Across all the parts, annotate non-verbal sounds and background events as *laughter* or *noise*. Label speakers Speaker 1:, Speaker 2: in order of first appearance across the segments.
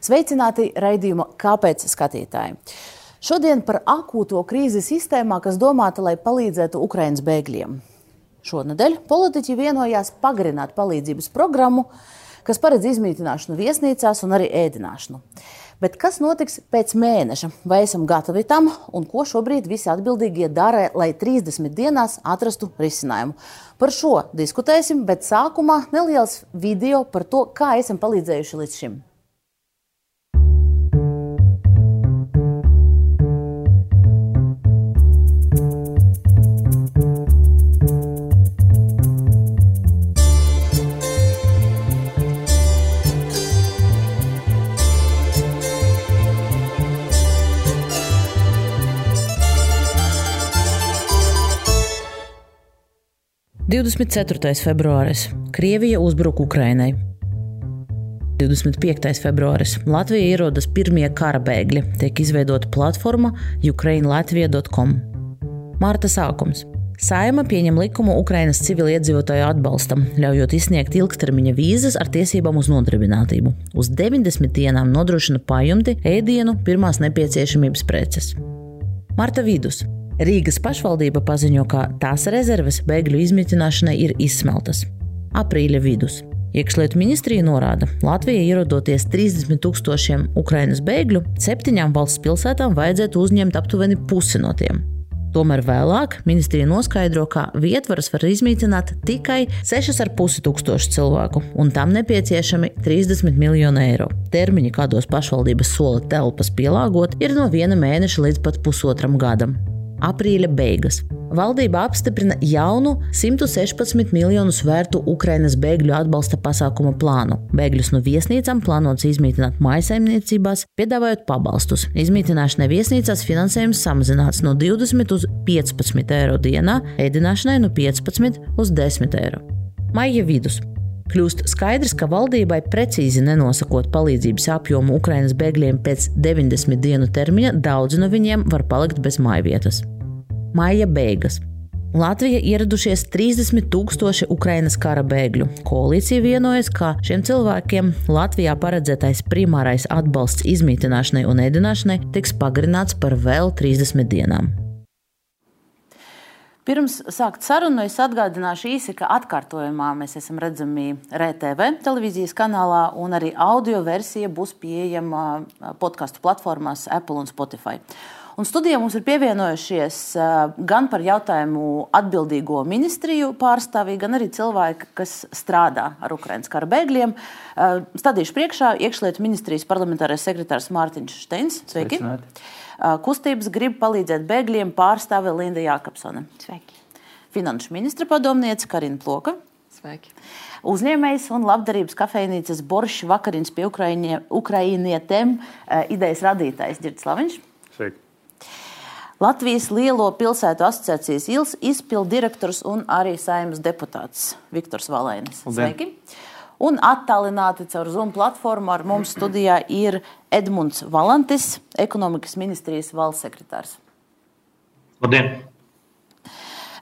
Speaker 1: Sveicināti raidījuma Kāpēc skatītāji? Šodien par akūto krīzi sistēmā, kas domāta, lai palīdzētu Ukraiņas bēgļiem. Šonadēļ politiķi vienojās pagarināt palīdzības programmu, kas paredz izmītināšanu viesnīcās un arī ēdināšanu. Bet kas notiks pēc mēneša? Vai esam gatavi tam un ko šobrīd visi atbildīgie dara, lai 30 dienās atrastu risinājumu? Par šo diskutēsim, bet sākumā neliels video par to, kā esam palīdzējuši līdz šim. 24. februāris Krievija uzbruk Ukrainai. 25. februāris Latvija ierodas pirmie kara bēgļi, tiek izveidota platforma ukrainlatvija.com. Mārta sākums. Saima pieņem likumu Ukrainas civiliedzīvotāju atbalstam, ļaujot izsniegt ilgtermiņa vīzas ar tiesībām uz nodarbinātību. Uz 90 dienām nodrošina pajumti, ēdienu, pirmās nepieciešamības preces. Marta vidus Rīgas pašvaldība paziņo, ka tās rezerves bēgļu izmitināšanai ir izsmeltas. Aprīļa vidus. Iekšlietu ministrija norāda, Latvijai ierodoties 30 tūkstošiem Ukraiņas bēgļu, septiņām valsts pilsētām vajadzētu uzņemt aptuveni pusi no tiem. Tomēr vēlāk ministrija noskaidro, ka vietvaras var izmītināt tikai 6,5 tūkstoši cilvēku, un tam nepieciešami 30 miljoni eiro. Termiņi, kādos pašvaldības sola telpas pielāgot, ir no viena mēneša līdz pat pusotram gadam aprīļa beigas. Valdība apstiprina jaunu 116 miljonus vērtu Ukrainas bēgļu atbalsta pasākuma plānu. Bēgļus no viesnīcām plānots izmītināt maisaimniecībās, piedāvājot pabalstus. Izmītināšanai viesnīcās finansējums samazināts no 20 uz 15 eiro dienā, ēdināšanai no 15 uz 10 eiro. Maija vidus kļūst skaidrs, ka valdībai precīzi nenosakot palīdzības apjomu Ukrainas bēgļiem pēc 90 dienu termiņa, daudzi no viņiem var palikt bez mājvietas. Maija beigas. Latvija ieradušies 30 tūkstoši Ukrainas kara bēgļu. Koalīcija vienojas, ka šiem cilvēkiem Latvijā paredzētais primārais atbalsts izmītināšanai un ēdināšanai tiks pagarināts par vēl 30 dienām. Pirms sākt sarunu, es atgādināšu īsi, ka atkārtojumā mēs esam redzami RTV televīzijas kanālā, un arī audio versija būs pieejama podkāstu platformās Apple un Spotify. Un studijā mums ir pievienojušies gan par jautājumu atbildīgo ministriju pārstāvji, gan arī cilvēki, kas strādā ar Ukraiņas kara bēgļiem. Stādīšu priekšā iekšlietu ministrijas parlamentārais sekretārs Mārtiņš Steins. Sveiki! Sveicināt. Kustības grib palīdzēt bēgļiem pārstāve Linda Jākapsone.
Speaker 2: Sveiki!
Speaker 1: Finanšu ministra padomniece Karina Ploka.
Speaker 2: Sveiki!
Speaker 1: Uzņēmējs un labdarības kafejnīcas Boršs Vakarins pie Ukrainietēm idejas radītājs Girts Slaviņš.
Speaker 3: Sveiki!
Speaker 1: Latvijas Lielo pilsētu asociācijas ILS izpildu direktors un arī saimnes deputāts Viktors Valēnis.
Speaker 3: Sveiki!
Speaker 1: Un attālināti caur Zoom platformu ar mums studijā ir Edmunds Valantis, ekonomikas ministrijas valsts sekretārs.
Speaker 3: Labdien!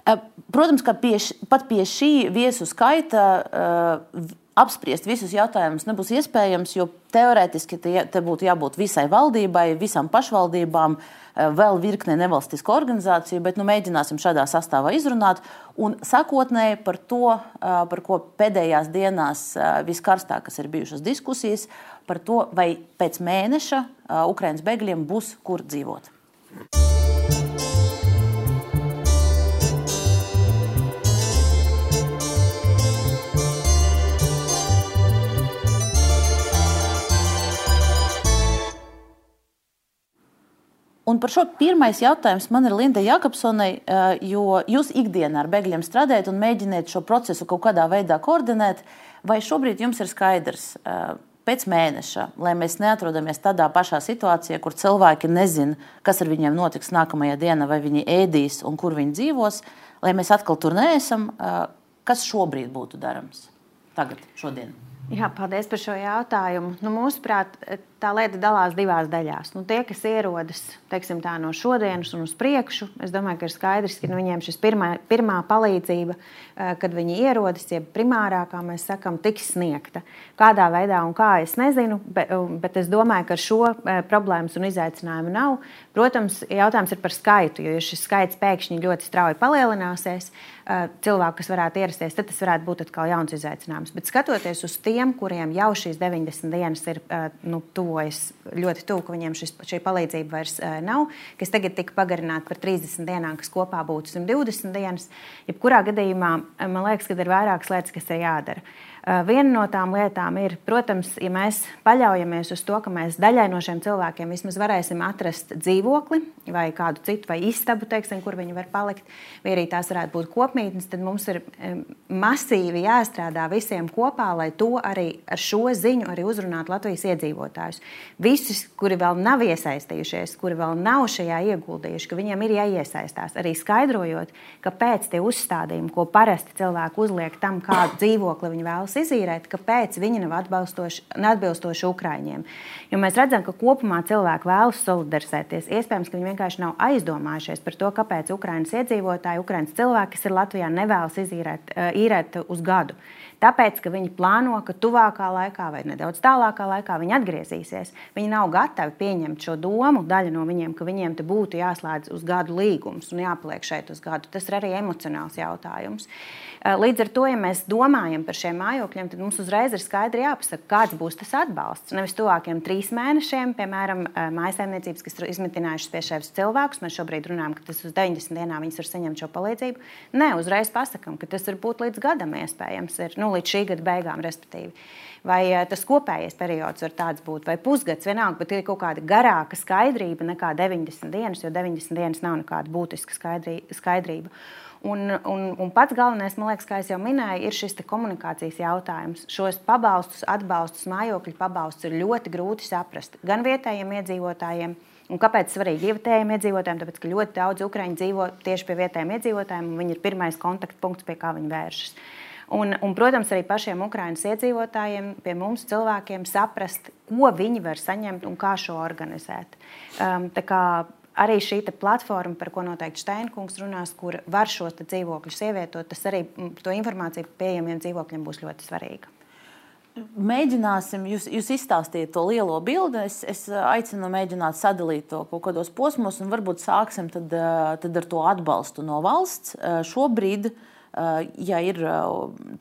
Speaker 1: Eh, protams, ka pie, pat pie šī viesu skaita uh, apspriest visus jautājumus nebūs iespējams, jo teorētiski te, te būtu jābūt visai valdībai, visām pašvaldībām, uh, vēl virknē nevalstisku organizāciju, bet nu, mēģināsim šādā sastāvā izrunāt. Un sakotnēji par to, uh, par ko pēdējās dienās viskarstākas ir bijušas diskusijas, par to, vai pēc mēneša Ukraiņas bēgļiem būs kur dzīvot. Un par šo pirmais jautājums man ir Linda Jakobsonai, eh, jo jūs ikdienā ar bēgļiem strādājat un mēģiniet šo procesu kaut kādā veidā koordinēt. Vai šobrīd jums ir skaidrs, eh, pēc mēneša, lai mēs neatrodamies tādā pašā situācijā, kur cilvēki nezina, kas ar viņiem notiks nākamajā dienā, vai viņi ēdīs un kur viņi dzīvos, lai mēs atkal tur neesam, eh, kas šobrīd būtu darams tagad, šodien?
Speaker 2: Jā, paldies par šo jautājumu. Nu, mūsuprāt, tā lieta dalās divās daļās. Nu, tie, kas ierodas teiksim, tā, no šodienas un uz priekšu, es domāju, ka ir skaidrs, ka nu, viņiem šis pirmā, pirmā palīdzība, eh, kad viņi ierodas, ja primārā, kā mēs sakām, tiks sniegta. Kādā veidā un kā es nezinu, bet, bet es domāju, ka šo eh, problēmas un izaicinājumu nav. Protams, jautājums ir par skaitu, jo ja šis skaits pēkšņi ļoti strauji palielināsies, eh, cilvēku, kas varētu ierasties, tad tas varētu būt atkal jauns izaicinājums. Bet skatoties uz tiem, kuriem jau šīs 90 dienas ir nu, tuvojas ļoti tuvu, ka viņiem šis, šī palīdzība vairs nav, kas tagad tika pagarināta par 30 dienām, kas kopā būtu 120 dienas. Jebkurā gadījumā man liekas, ka ir vairākas lietas, kas ir jādara. Eh, viena no tām lietām ir, protams, ja mēs paļaujamies uz to, ka mēs daļai no šiem cilvēkiem vismaz varēsim atrast dzīvokli vai kādu citu vai istabu, teiksim, kur viņi var palikt, vai arī tās varētu būt kopmītnes, tad mums ir masīvi jāstrādā visiem kopā, lai to arī ar šo ziņu arī uzrunātu Latvijas iedzīvotājus. Visus, kuri vēl nav iesaistījušies, kuri vēl nav šajā ieguldījuši, ka viņiem ir jāiesaistās, arī skaidrojot, kāpēc tie uzstādījumi, ko parasti cilvēki uzliek tam, kādu dzīvokli viņi vēlas izīrēt, kāpēc viņi nav atbilstoši Ukraiņiem. Jo mēs redzam, ka kopumā cilvēki vēlas solidarizēties. Iespējams, ka viņi vienkārši nav aizdomājušies par to, kāpēc Ukraiņas iedzīvotāji, Ukraiņas cilvēki, kas ir Latvijā, nevēlas izīrēt, īrēt uz gadu. Tāpēc, ka viņi plāno, ka tuvākā laikā vai nedaudz tālākā laikā viņi atgriezīsies. Viņi nav gatavi pieņemt šo domu, daļa no viņiem, ka viņiem te būtu jāslēdz uz gadu līgums un jāpaliek šeit uz gadu. Tas ir arī emocionāls jautājums. Eh, līdz ar to, ja mēs domājam par šiem mājokļiem, tad mums uzreiz ir skaidri jāpasaka, kāds būs tas atbalsts. Nevis tuvākiem trīs mēnešiem, piemēram, eh, mājsaimniecības, kas ir izmitinājušas pie šiem cilvēkus. Mēs šobrīd runājam, ka tas uz 90 dienām viņas var saņemt šo palīdzību. Nē, uzreiz pasakām, ka tas var būt līdz gadam iespējams, ir, nu, līdz šī gada beigām, respektīvi. Vai eh, tas kopējais periods var tāds būt, vai pusgads, vienalga, bet ir kaut kāda garāka skaidrība nekā 90 dienas, jo 90 dienas nav nekāda būtiska skaidrība. Un, un, un pats galvenais, man liekas, kā jau minēju, ir šis komunikācijas jautājums. Šos pabalstus, atbalstus, mājokļu pabalstus ir ļoti grūti saprast gan vietējiem iedzīvotājiem. Un kāpēc svarīgi vietējiem iedzīvotājiem? Tāpēc, ka ļoti daudz ukrāņu dzīvo tieši pie vietējiem iedzīvotājiem, un viņi ir pirmais kontaktpunkts, pie kā viņi vēršas. Un, un, protams, arī pašiem Ukraiņas iedzīvotājiem, pie mums cilvēkiem saprast, ko viņi var saņemt un kā šo organizēt. Um, arī šī platforma, par ko noteikti Steinkungs runās, kur var šos dzīvokļus ievietot, tas arī to informāciju pieejamiem dzīvokļiem būs ļoti svarīga.
Speaker 1: Mēģināsim, jūs, jūs izstāstījāt to lielo bildi. Es, es aicinu mēģināt sadalīt to kaut kādos posmos, un varbūt sāksim tad, tad ar to atbalstu no valsts. Šobrīd uh, Eh, ja ir eh,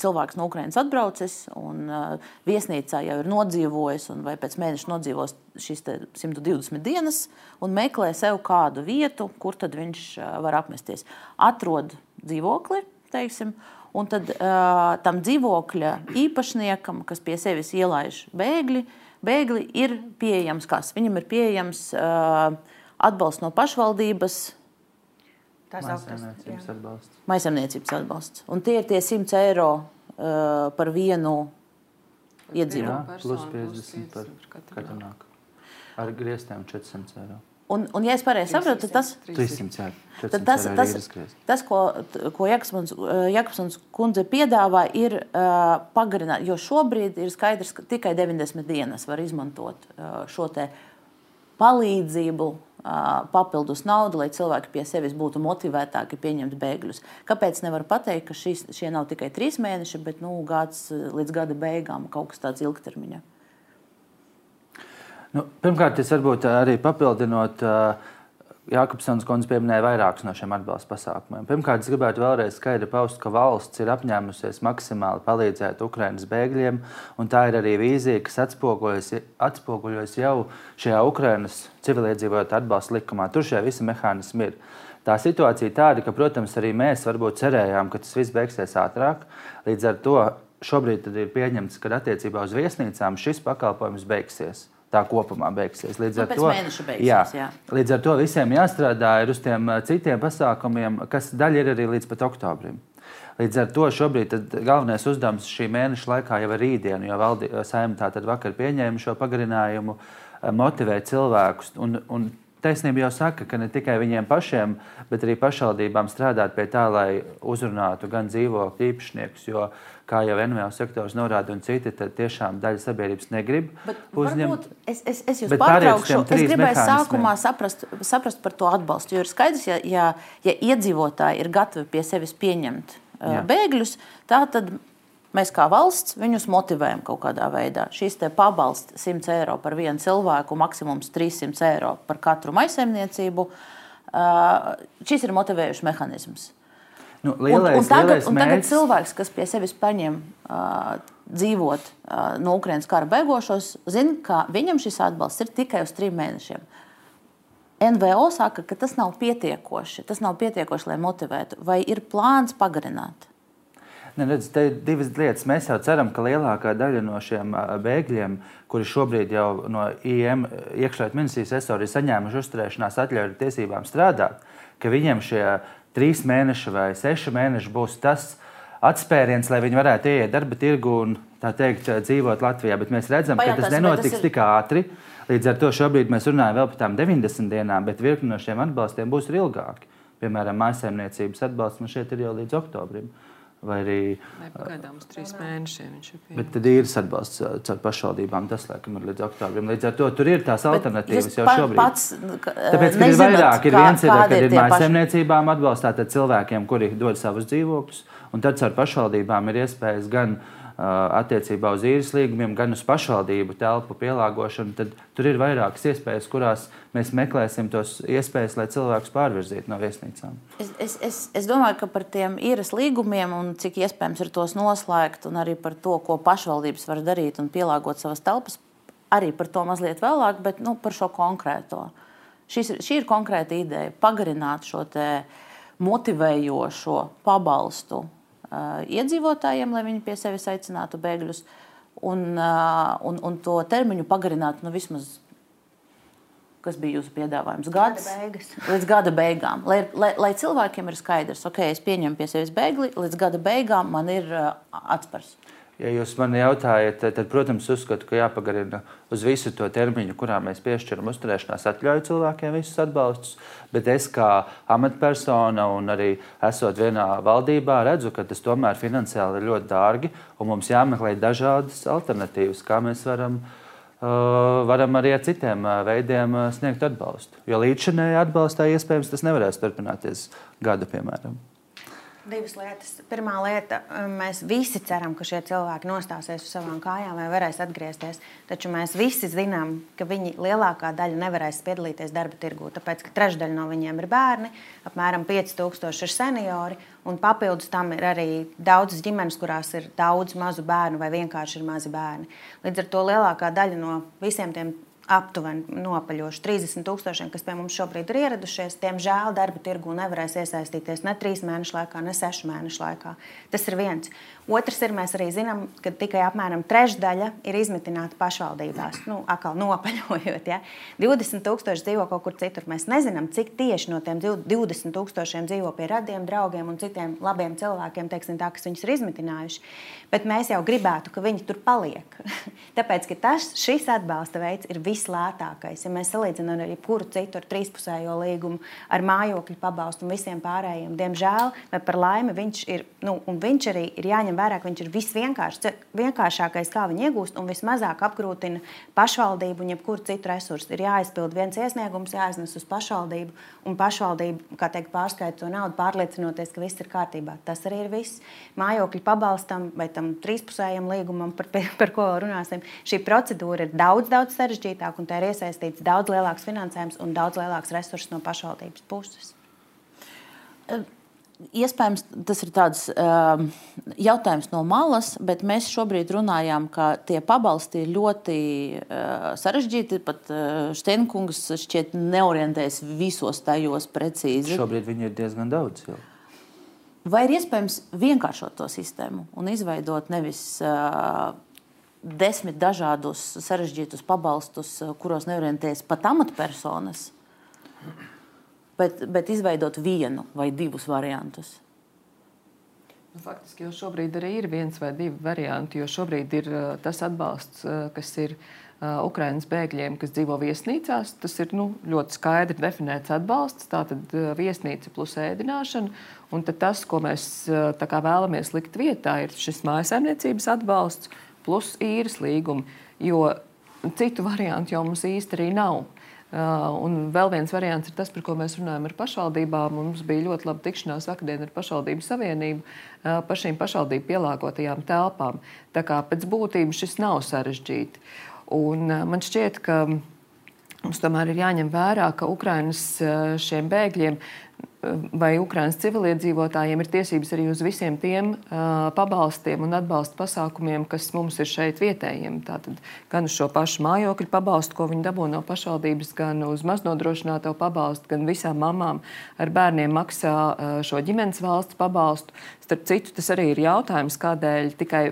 Speaker 1: cilvēks no Ukrainas atbraucis un eh, viesnīcā jau ir nodzīvojis, vai pēc mēneša nodzīvos šīs 120 dienas, un meklē sev kādu vietu, kur tad viņš var apmesties. Atrod dzīvokli, teiksim, un tad tam dzīvokļa īpašniekam, kas pie sevis ielaiž bēgļi, bēgļi ir pieejams kas? Viņam ir pieejams atbalsts no pašvaldības,
Speaker 4: Tās Maisaimniecības atbalsts.
Speaker 1: Maisaimniecības atbalsts. Un tie ir tie 100 eiro uh, par vienu iedzīvotāju.
Speaker 4: Plus 50 par katru nāku. Ar grieztiem 400 eiro.
Speaker 1: Un, un, ja es pareizi saprotu, tad tas,
Speaker 4: 300, jā,
Speaker 1: tas, tas, tas, ko, ko Jakobsons kundze piedāvā, ir uh, pagarināt. Jo šobrīd ir skaidrs, ka tikai 90 dienas var izmantot uh, šo palīdzību papildus naudu, lai cilvēki pie sevis būtu motivētāki pieņemt bēgļus. Kāpēc nevar pateikt, ka šis, šie nav tikai trīs mēneši, bet nu, gads līdz gada beigām kaut kas tāds ilgtermiņa?
Speaker 4: Nu, pirmkārt, es varbūt arī papildinot. Uh, Jākapsons kundze pieminēja vairākus no šiem atbalsta pasākumiem. Pirmkārt, es gribētu vēlreiz skaidri paust, ka valsts ir apņēmusies maksimāli palīdzēt Ukraiņas bēgļiem, un tā ir arī vīzija, kas atspoguļojas jau šajā Ukraiņas civiliedzīvotāju atbalsta likumā. Tur šie visi mehānismi ir. Tā situācija tāda, ka, protams, arī mēs varbūt cerējām, ka tas viss beigsies ātrāk. Līdz ar to šobrīd ir pieņemts, ka attiecībā uz viesnīcām šis pakalpojums beigsies tā kopumā beigsies.
Speaker 1: Līdz ar, nu, to, beigsies,
Speaker 4: jā, jā. līdz ar to visiem jāstrādā uz tiem citiem pasākumiem, kas daļa ir arī līdz pat oktobrim. Līdz ar to šobrīd galvenais uzdevums šī mēneša laikā jau ir rītdiena, jo valdība saimta tātad vakar pieņēma šo pagarinājumu, motivēt cilvēkus. Un, un taisnība jau saka, ka ne tikai viņiem pašiem, bet arī pašvaldībām strādāt pie tā, lai uzrunātu gan dzīvokļu īpašniekus. Jo, kā jau NVO sektors norāda, un citi, tiešām daļa sabiedrības negrib uzņemt.
Speaker 1: Es, es, es jūs pārtraukšu. Es gribēju sākumā saprast, saprast par to atbalstu. Jo ir skaidrs, ja, ja, ja iedzīvotāji ir gatavi pie sevis pieņemt uh, bēgļus, tad Mēs kā valsts viņus motivējam kaut kādā veidā. Šīs pabalsts 100 eiro par vienu cilvēku, maksimums 300 eiro par katru maisaimniecību. Šis ir motivējušs mehānisms.
Speaker 4: Nu, lielais, un, un
Speaker 1: tagad,
Speaker 4: un
Speaker 1: tagad cilvēks, kas pie sevis paņem uh, dzīvot uh, no Ukraiņas kara beigošos, zina, ka viņam šis atbalsts ir tikai uz trim mēnešiem. NVO saka, ka tas nav pietiekoši. Tas nav pietiekoši, lai motivētu. Vai ir plāns pagarināt?
Speaker 4: Ne, redz, te ir divas lietas. Mēs jau ceram, ka lielākā daļa no šiem bēgļiem, kuri šobrīd jau no IM iekšlietu ministrijas esori saņēmuši uzturēšanās atļauju tiesībām strādāt, ka viņiem šie trīs mēneši vai seši mēneši būs tas atspēriens, lai viņi varētu ieiet darba tirgu un teikt, dzīvot Latvijā. Bet mēs redzam, Pajātās, ka tas nenotiks tas ir... tik ātri. Līdz ar to šobrīd mēs runājam vēl par tām 90 dienām, bet virkni no šiem atbalstiem būs ilgāki. Piemēram, mājsaimniecības atbalsts man šeit ir jau līdz oktobrim. Uh, Vai arī
Speaker 5: pagaidām uz trīs mēnešiem viņš ir pieejams.
Speaker 4: Bet tad ir atbalsts uh, caur pašvaldībām. Tas, laikam, ir līdz oktobrim. Līdz ar to tur ir tās alternatīvas jau šobrīd.
Speaker 1: Pats,
Speaker 4: Tāpēc, ka ir vairāk, ir viens ir, kad ir mājasēmniecībām atbalstāt cilvēkiem, kuri dod savus dzīvokļus, un tad caur pašvaldībām ir iespējas gan uh, attiecībā uz īres līgumiem, gan uz pašvaldību telpu pielāgošanu, tad tur ir vairākas iespējas, kurās mēs meklēsim tos iespējas, lai cilvēkus pārvirzītu no viesnīcām.
Speaker 1: Es, es, es, es domāju, ka par tiem īres līgumiem un cik iespējams ir tos noslēgt, un arī par to, ko pašvaldības var darīt un pielāgot savas telpas, arī par to mazliet vēlāk, bet nu, par šo konkrēto. Šis, šī ir konkrēta ideja - pagarināt šo motivējošo pabalstu iedzīvotājiem, lai viņi pie sevis aicinātu bēgļus, un, un, un to termiņu pagarināt nu, vismaz. Kas bija jūsu piedāvājums? Gads,
Speaker 2: gada *laughs*
Speaker 1: līdz gada beigām. Lai, lai, lai cilvēkiem ir skaidrs, ka okay, es pieņemu pie sevis bēgli, līdz gada beigām man ir atspērs.
Speaker 4: Ja jūs man jautājat, tad, protams, uzskatu, ka jāpagarina uz visu to termiņu, kurā mēs piešķiram uzturēšanās atļauju cilvēkiem visus atbalstus. Bet es kā amatpersona un arī esot vienā valdībā, redzu, ka tas tomēr finansiāli ir ļoti dārgi un mums jāmeklē dažādas alternatīvas, kā mēs varam. Varam arī ar citiem veidiem sniegt atbalstu. Jo līdz šim atbalstā iespējams tas nevarēs turpināties gada, piemēram.
Speaker 2: Divas lietas. Pirmā lieta, um, mēs visi ceram, ka šie cilvēki nostāsies uz savām kājām vai varēs atgriezties. Taču mēs visi zinām, ka viņi lielākā daļa nevarēs piedalīties darba tirgū. Tāpēc, ka trešdaļa no viņiem ir bērni, apmēram 5000 ir seniori, un papildus tam ir arī daudzas ģimenes, kurās ir daudz mazu bērnu vai vienkārši ir mazi bērni. Līdz ar to lielākā daļa no visiem tiem aptuveni nopaļoši 30 tūkstošiem, kas pie mums šobrīd ir ieradušies. Diemžēl darba tirgu nevarēs iesaistīties ne trīs mēnešu laikā, ne sešu mēnešu laikā. Tas ir viens. Otrs ir, mēs arī zinām, ka tikai apmēram trešdaļa ir izmitināta pašvaldībās. Nu, atkal nopaļojot, ja 20 tūkstoši dzīvo kaut kur citur. Mēs nezinām, cik tieši no tiem 20 tūkstošiem dzīvo pie radiem, draugiem un citiem labiem cilvēkiem, teiksim, tā, kas viņus ir izmitinājuši. Bet mēs jau gribētu, ka viņi tur paliek. *laughs* Tāpēc, ka tas, šis atbalsta veids ir vislētākais. Ja mēs salīdzinām ar jebkuru citu ar trīspusējo līgumu, ar mājokļu pabalstu un visiem pārējiem, diemžēl vai par laimi viņš ir, nu, un viņš arī ir jāņem ņem vērā, ka viņš ir visvienkāršākais, kā viņu iegūst, un vismazāk apgrūtina pašvaldību un jebkuru citu resursu. Ir jāizpild viens iesniegums, jāiznes uz pašvaldību, un pašvaldība, kā teikt, pārskaita to naudu, pārliecinoties, ka viss ir kārtībā. Tas arī ir viss. Mājokļu pabalstam vai tam trīspusējam līgumam, par, par ko runāsim, šī procedūra ir daudz, daudz sarežģītāka, un tā ir iesaistīts daudz lielāks finansējums un daudz lielāks resurss no pašvaldības puses.
Speaker 1: Iespējams, tas ir tāds uh, jautājums no malas, bet mēs šobrīd runājām, ka tie pabalsti ir ļoti uh, sarežģīti. Pat uh, Steinkungs šķiet neorientējas visos tajos precīzi.
Speaker 4: Šobrīd viņi ir diezgan daudz. Jau.
Speaker 1: Vai ir iespējams vienkāršot to sistēmu un izveidot nevis uh, desmit dažādus sarežģītus pabalstus, kuros neorientējas pat amatpersonas? bet, bet izveidot vienu vai divus variantus.
Speaker 5: Nu, faktiski jau šobrīd arī ir viens vai divi varianti, jo šobrīd ir uh, tas atbalsts, uh, kas ir Ukraiņas bēgļiem, kas dzīvo viesnīcās. Tas ir nu, ļoti skaidri definēts atbalsts. Tātad viesnīca plus ēdināšana. Un tas, ko mēs vēlamies likt vietā, ir šis mājsaimniecības atbalsts plus īres līgumi. Jo citu variantu jau mums īsti arī nav. Uh, un vēl viens variants ir tas, par ko mēs runājam ar pašvaldībām. Mums bija ļoti laba tikšanās vakardien ar pašvaldību savienību uh, par šīm pašvaldību pielāgotajām telpām. Tā kā pēc būtības šis nav sarežģīti. Un uh, man šķiet, ka mums tomēr ir jāņem vērā, ka Ukrainas šiem bēgļiem vai Ukraiņas civiliedzīvotājiem ir tiesības arī uz visiem tiem uh, pabalstiem un atbalsta pasākumiem, kas mums ir šeit vietējiem. Tātad gan uz šo pašu mājokļu pabalstu, ko viņi dabū no pašvaldības, gan uz maznodrošināto pabalstu, gan visām mamām ar bērniem maksā uh, šo ģimenes valsts pabalstu. Starp citu, tas arī ir jautājums, kādēļ tikai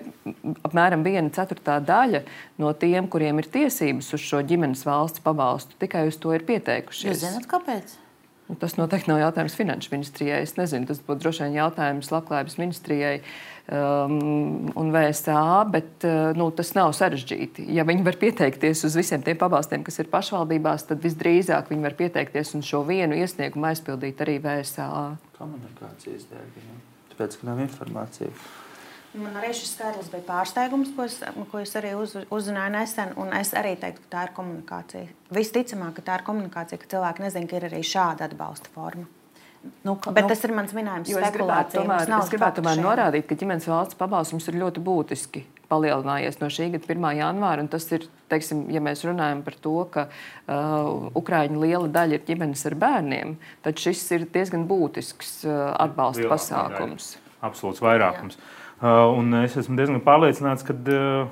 Speaker 5: apmēram viena ceturtā daļa no tiem, kuriem ir tiesības uz šo ģimenes valsts pabalstu, tikai uz to ir pieteikušies.
Speaker 1: Jūs zināt, kāpēc?
Speaker 5: Nu, tas noteikti nav jautājums finanšu ministrijai. Es nezinu, tas būtu droši vien jautājums labklājības ministrijai um, un VSA, bet uh, nu, tas nav sarežģīti. Ja viņi var pieteikties uz visiem tiem pabalstiem, kas ir pašvaldībās, tad visdrīzāk viņi var pieteikties un šo vienu iesniegumu aizpildīt arī VSA.
Speaker 4: Komunikācijas dēļ, tāpēc, ka nav informācijas.
Speaker 2: Man arī šis skaidrs bija pārsteigums, ko es, ko es arī uz, uzzināju nesen. Es arī teiktu, ka tā ir komunikācija. Visticamāk, ka tā ir komunikācija, ka cilvēki nezina, ka ir arī šāda atbalsta forma. Nu, ka, Bet nu, tas ir mans minējums.
Speaker 5: Es gribētu tomēr, es gribētu tomēr norādīt, ka ģimenes valsts pabalstums ir ļoti būtiski palielinājies no šī gada 1. janvāra. Tas ir, teiksim, ja mēs runājam par to, ka uh, Ukrāņu liela daļa ir ģimenes ar bērniem, tad šis ir diezgan būtisks uh, atbalsta Lielā pasākums.
Speaker 6: Daļa. Absolūts vairākums. Jā. Uh, un es esmu diezgan pārliecināts, ka uh,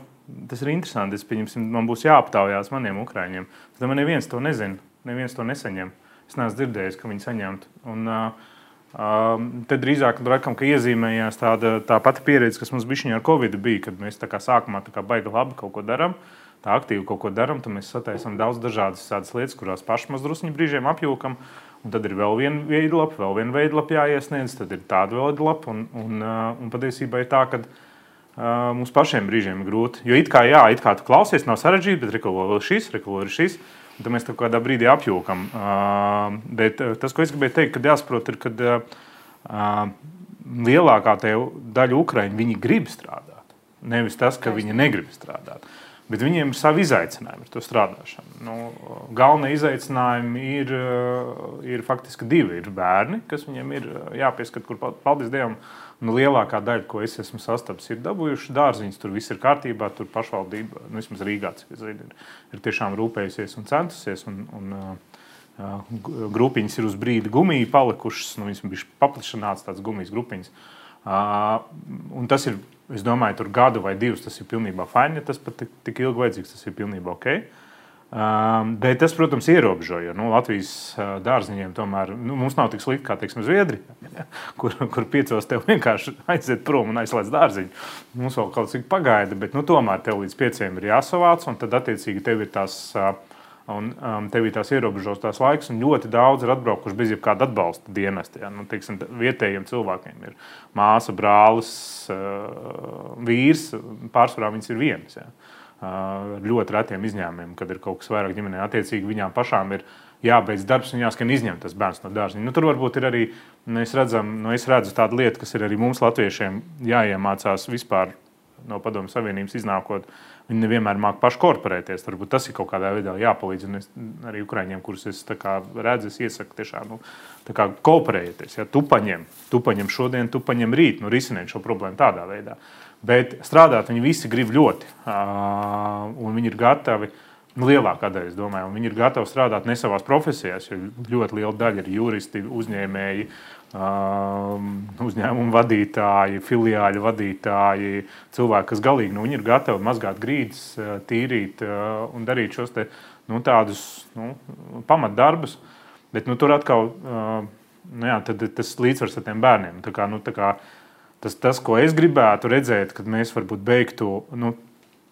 Speaker 6: tas ir interesanti. Es man būs jāaptaujās maniem ukrāņiem. Es domāju, neviens to nezina, neviens to nesaņem. Es neesmu dzirdējis, ka viņi saņemtu. Un, uh, uh, tad drīzāk ka iezīmējās tāda tā pati pieredze, kas mums bija ar Covid, bija, kad mēs tā kā sākumā tā kā baigi labi kaut ko darām. Tā aktīvi kaut ko darām, tad mēs sataisām daudz dažādas lietas, kurās paši mazdruskuļi brīžiem apjūkam. Un tad ir vēl viena veidlapa, vēl viena veidlapa jāiesniedz, tad ir tāda veidlapa. Un, un, uh, un patiesībā ir tā, ka uh, mums pašiem brīžiem ir grūti. Jo it kā, jā, it kā tu klausies, nav sarežģīti, bet rekovo vēl šis, rekovo ir šis. Un tad mēs tam kādā brīdī apjūkam. Uh, bet uh, tas, ko es gribēju teikt, kad jāsaprot, ir, ka uh, uh, lielākā daļa Ukraiņu viņi grib strādāt. Nevis tas, ka viņi negrib strādāt. Uh, Bet viņiem ir savi izaicinājumi ar to strādāšanu. Nu, galvenie izaicinājumi ir, ir faktiski divi. Ir bērni, kas viņiem ir jāpieskat, kur paldies Dievam. Nu, lielākā daļa, ko es esmu sastapis, ir dabūjuši dārziņus. Tur viss ir kārtībā, tur pašvaldība, nu, vismaz Rīgā, zinu, ir, ir tiešām rūpējusies un centusies. Un, un, uh, grupiņas ir uz brīdi gumiju palikušas, nu, viņas bija paplašināts tāds gumijas grupiņas. Uh, tas ir Es domāju, tur gadu vai divus tas ir pilnībā fini. Ja tas pat tik, tik ilgi vajadzīgs, tas ir pilnībā ok. Um, bet tas, protams, ierobežo, jo nu, Latvijas uh, dārziņiem tomēr nu, mums nav tik slikti kā teiksim, Zviedrija, *laughs* ja, kur, kur piecos tev vienkārši *laughs* aiziet prom un aizslēdz dārziņu. Mums vēl kaut cik pagaida, bet nu, tomēr tev līdz pieciem ir jāsavāc, un tad attiecīgi tev ir tās. Uh, Un um, tev ir tās ierobežotās laiks, un ļoti daudz ir atbraukuši bez jebkāda atbalsta dienesta. Ja? Nu, teiksim, vietējiem cilvēkiem ir māsa, brālis, uh, vīrs. Pārsvarā viņas ir viens. Ja? Uh, ļoti retiem izņēmumiem, kad ir kaut kas vairāk ģimenē. Attiecīgi viņām pašām ir jābeidz darbs un jāskan izņemt tas bērns no dārza. Nu, tur varbūt ir arī, mēs redzam, nu, es redzu tādu lietu, kas ir arī mums, latviešiem, jāiemācās vispār no Padomu Savienības iznākot. Uh, Viņi nevienmēr māca paši korporēties. Varbūt tas ir kaut kādā veidā jāpalīdz. Un es arī Ukrāņiem, kurus es redzu, es iesaku tiešām nu, kooperēties. Ja? Tu paņem, tu paņem šodien, tu paņem rīt, nu, risināt šo problēmu tādā veidā. Bet strādāt viņi visi grib ļoti, un viņi ir gatavi. Nu, lielākā daļa, es domāju, viņi ir gatavi strādāt ne savās profesijās, jo ļoti liela daļa ir juristi, uzņēmēji, uzņēmumu vadītāji, filiāļu vadītāji, cilvēki, kas galīgi nu, ir gatavi mazgāt grīdas, uh, tīrīt uh, un darīt šos te, nu, tādus nu, pamatdarbus. Bet nu, tur atkal uh, nu, jā, tas līdzsvars ar tiem bērniem. Tā kā, nu, tā kā, tas, tas, ko es gribētu redzēt, kad mēs varbūt beigtu. Nu,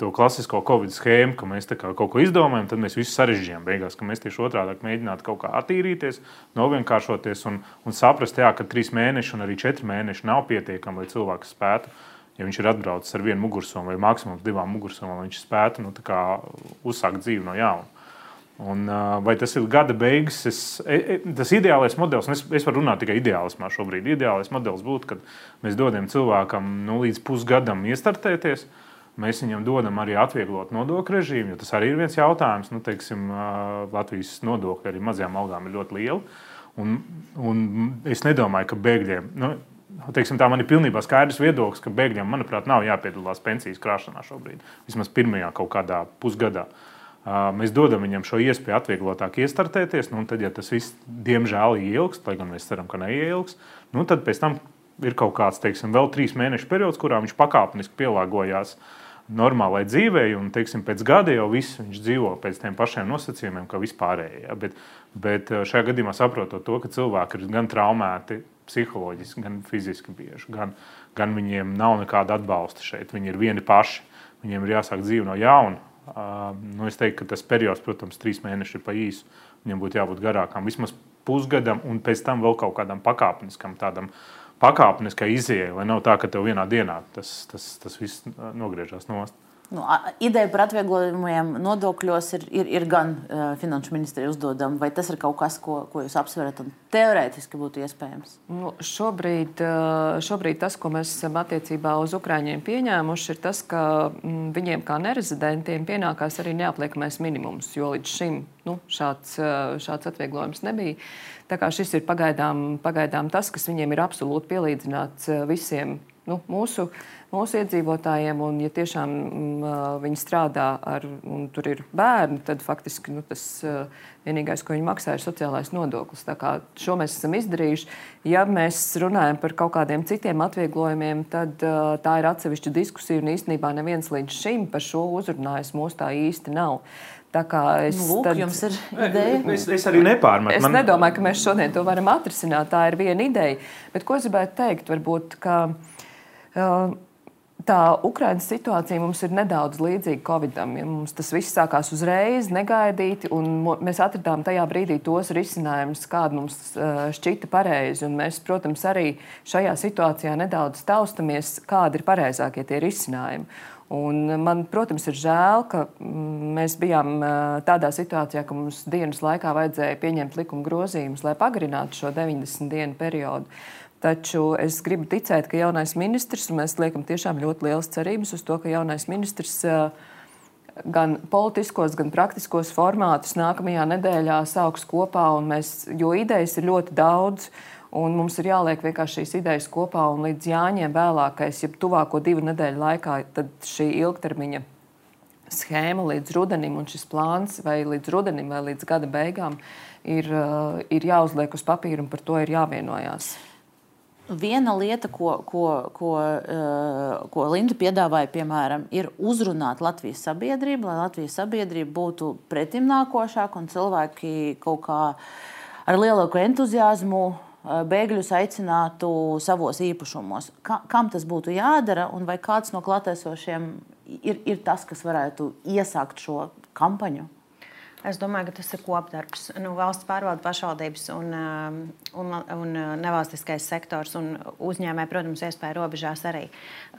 Speaker 6: to klasisko Covid schēmu, ka mēs kaut ko izdomājam, tad mēs visu sarežģījām. Beigās, ka mēs tieši otrādi mēģinām kaut kā attīrīties, novienkāršoties un, un saprast, jā, ka trīs mēneši un arī četri mēneši nav pietiekami, lai cilvēks spētu ja viņš ir atbraucis ar vienu mugursomu vai maksimums divām mugursomām, viņš spētu nu, uzsākt dzīvi no jauna. Un, vai tas ir gada beigas? Es, e, e, tas ideālais modelis, un es, es varu runāt tikai ideālismā šobrīd. Ideālais modelis būtu, kad mēs dodam cilvēkam nu, līdz pusgadam iestartēties. Mēs viņam dodam arī atvieglot nodokļu režīmu, jo tas arī ir viens jautājums. Nu, teiksim, Latvijas nodokļi arī mazajām algām ir ļoti lieli. Un, un es nedomāju, ka bēgļiem, nu, teiksim, tā man ir pilnībā skaidrs viedoklis, ka bēgļiem, manuprāt, nav jāpiedalās pensijas krāšanā šobrīd. Vismaz pirmajā kaut kādā pusgadā. Uh, Mēs dodam viņam šo iespēju atvieglotāk iestartēties, nu, un tad, ja tas viss, diemžēl, ilgs, lai gan mēs ceram, ka neilgs, nu, tad pēc tam ir kaut kāds, teiksim, vēl trīs mēnešu periods, kurā viņš pakāpeniski pielāgojās normālai dzīvei, un teiksim, pēc gada jau viss viņš dzīvo pēc tiem pašiem nosacījumiem, kā vispārējie. Ja? Bet, bet šajā gadījumā saprotot to, ka cilvēki ir gan traumēti psiholoģiski, gan fiziski bieži, gan, gan viņiem nav nekāda atbalsta šeit. Viņi ir vieni paši, viņiem ir jāsāk dzīve no jauna Nu, es teiktu, ka tas periods, protams, trīs mēneši ir pa īsu. Viņam būtu jābūt garākam, vismaz pusgadam, un pēc tam vēl kaut kādam pakāpeniskam, tādam pakāpeniskai izējai, lai nav tā, ka tev vienā dienā tas, tas, tas viss nogriežas nost.
Speaker 1: Nu, ideja par atvieglojumiem nodokļos ir, ir, ir gan uh, finanšu ministrija uzdodama, vai tas ir kaut kas, ko, ko jūs apsverat un teorētiski būtu iespējams?
Speaker 5: Nu, šobrīd, uh, šobrīd tas, ko mēs esam attiecībā uz Ukrāņiem pieņēmuši, ir tas, ka viņiem kā nerezidentiem pienākās arī neapliekamais minimums, jo līdz šim nu, šāds, uh, šāds atvieglojums nebija. Tā kā šis ir pagaidām, pagaidām tas, kas viņiem ir absolūti pielīdzināts visiem nu, mūsu, mūsu iedzīvotājiem. Un, ja tiešām mm, viņi strādā ar, un tur ir bērni, tad faktiski nu, tas vienīgais, ko viņi maksā, ir sociālais nodoklis. Tā kā šo mēs esam izdarījuši. Ja mēs runājam par kaut kādiem citiem atvieglojumiem, tad tā ir atsevišķa diskusija. Un īstenībā neviens līdz šim par šo uzrunājis mūs tā īsti nav. Tā kā es
Speaker 1: nu, lūk, tad, jums ir ideja.
Speaker 6: Es, es arī nepārmetu.
Speaker 5: Es Man... nedomāju, ka mēs šodien to varam atrisināt. Tā ir viena ideja. Bet ko es gribētu teikt? Varbūt, ka, uh, Tā Ukraiņas situācija mums ir nedaudz līdzīga Covidam. Ja mums tas viss sākās uzreiz, negaidīti, un mēs atradām tajā brīdī tos risinājumus, kādi mums šķita pareizi. Un mēs, protams, arī šajā situācijā nedaudz taustamies, kādi ir pareizākie tie risinājumi. Un man, protams, ir žēl, ka mm, mēs bijām tādā situācijā, ka mums dienas laikā vajadzēja pieņemt likuma grozījumus, lai pagarinātu šo 90 dienu periodu. Taču es gribu ticēt, ka jaunais ministrs, un mēs liekam tiešām ļoti lielas cerības uz to, ka jaunais ministrs gan politiskos, gan praktiskos formātus nākamajā nedēļā sauks kopā, mēs, jo idejas ir ļoti daudz. Un mums ir jāliek vienkārši šīs idejas kopā, un līdz jāņem vēlākais, ja tuvāko divu nedēļu laikā, tad šī ilgtermiņa schēma līdz rudenim un šis plāns vai līdz rudenim vai līdz gada beigām ir, ir jāuzliek uz papīra un par to ir jāvienojās.
Speaker 1: Viena lieta, ko, ko, ko, uh, ko Linda piedāvāja, piemēram, ir uzrunāt Latvijas sabiedrību, lai Latvijas sabiedrība būtu pretimnākošāka un cilvēki kaut kā ar lielāku entuziasmu bēgļus aicinātu savos īpašumos. Ka, kam tas būtu jādara, un vai kāds no klātesošiem ir, ir tas, kas varētu iesākt šo kampaņu?
Speaker 2: Es domāju, ka tas ir kopdarbs. Nu, valsts pārvalde, pašvaldības un, um, un, un uh, nevalstiskais sektors un uzņēmēji, protams, iespēja robežās arī.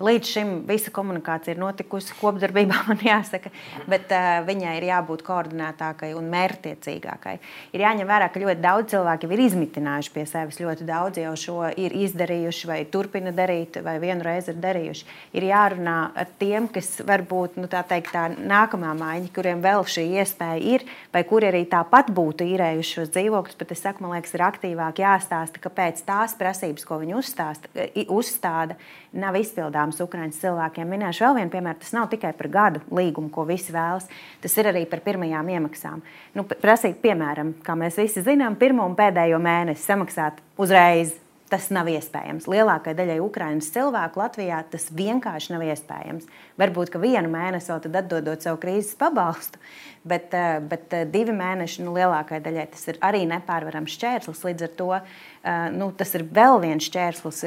Speaker 2: Līdz šim visa komunikācija ir notikusi kopdarbībā, *laughs* man jāsaka, bet uh, viņai ir jābūt koordinētākai un mērķtiecīgākai. Ir jāņem vērā, ka ļoti daudz cilvēku ir izmitinājuši pie sevis, ļoti daudz jau šo ir izdarījuši vai turpina darīt, vai vienu reizi ir darījuši. Ir jārunā ar tiem, kas varbūt nu, tā teikt, tā nākamā maiņa, kuriem vēl šī iespēja ir vai kuri arī tāpat būtu īrējuši šos dzīvokļus, bet es saku, man liekas, ir aktīvāk jāstāsta, kāpēc tās prasības, ko viņi uzstāsta, uzstāda, nav izpildāmas Ukraiņas cilvēkiem. Minēšu vēl vienu piemēru. Tas nav tikai par gadu līgumu, ko visi vēlas. Tas ir arī par pirmajām iemaksām. Nu, prasīt, piemēram, kā mēs visi zinām, pirmo un pēdējo mēnesi samaksāt uzreiz Tas nav iespējams. Lielākajai daļai Ukraiņas cilvēku Latvijā tas vienkārši nav iespējams. Varbūt, ka vienu mēnesi vēl atdodot savu krīzes pabalstu, bet, eh, bet eh, divi mēneši nu, lielākajai daļai tas ir arī nepārvarams šķērslis. Līdz ar to eh, nu, tas ir vēl viens šķērslis,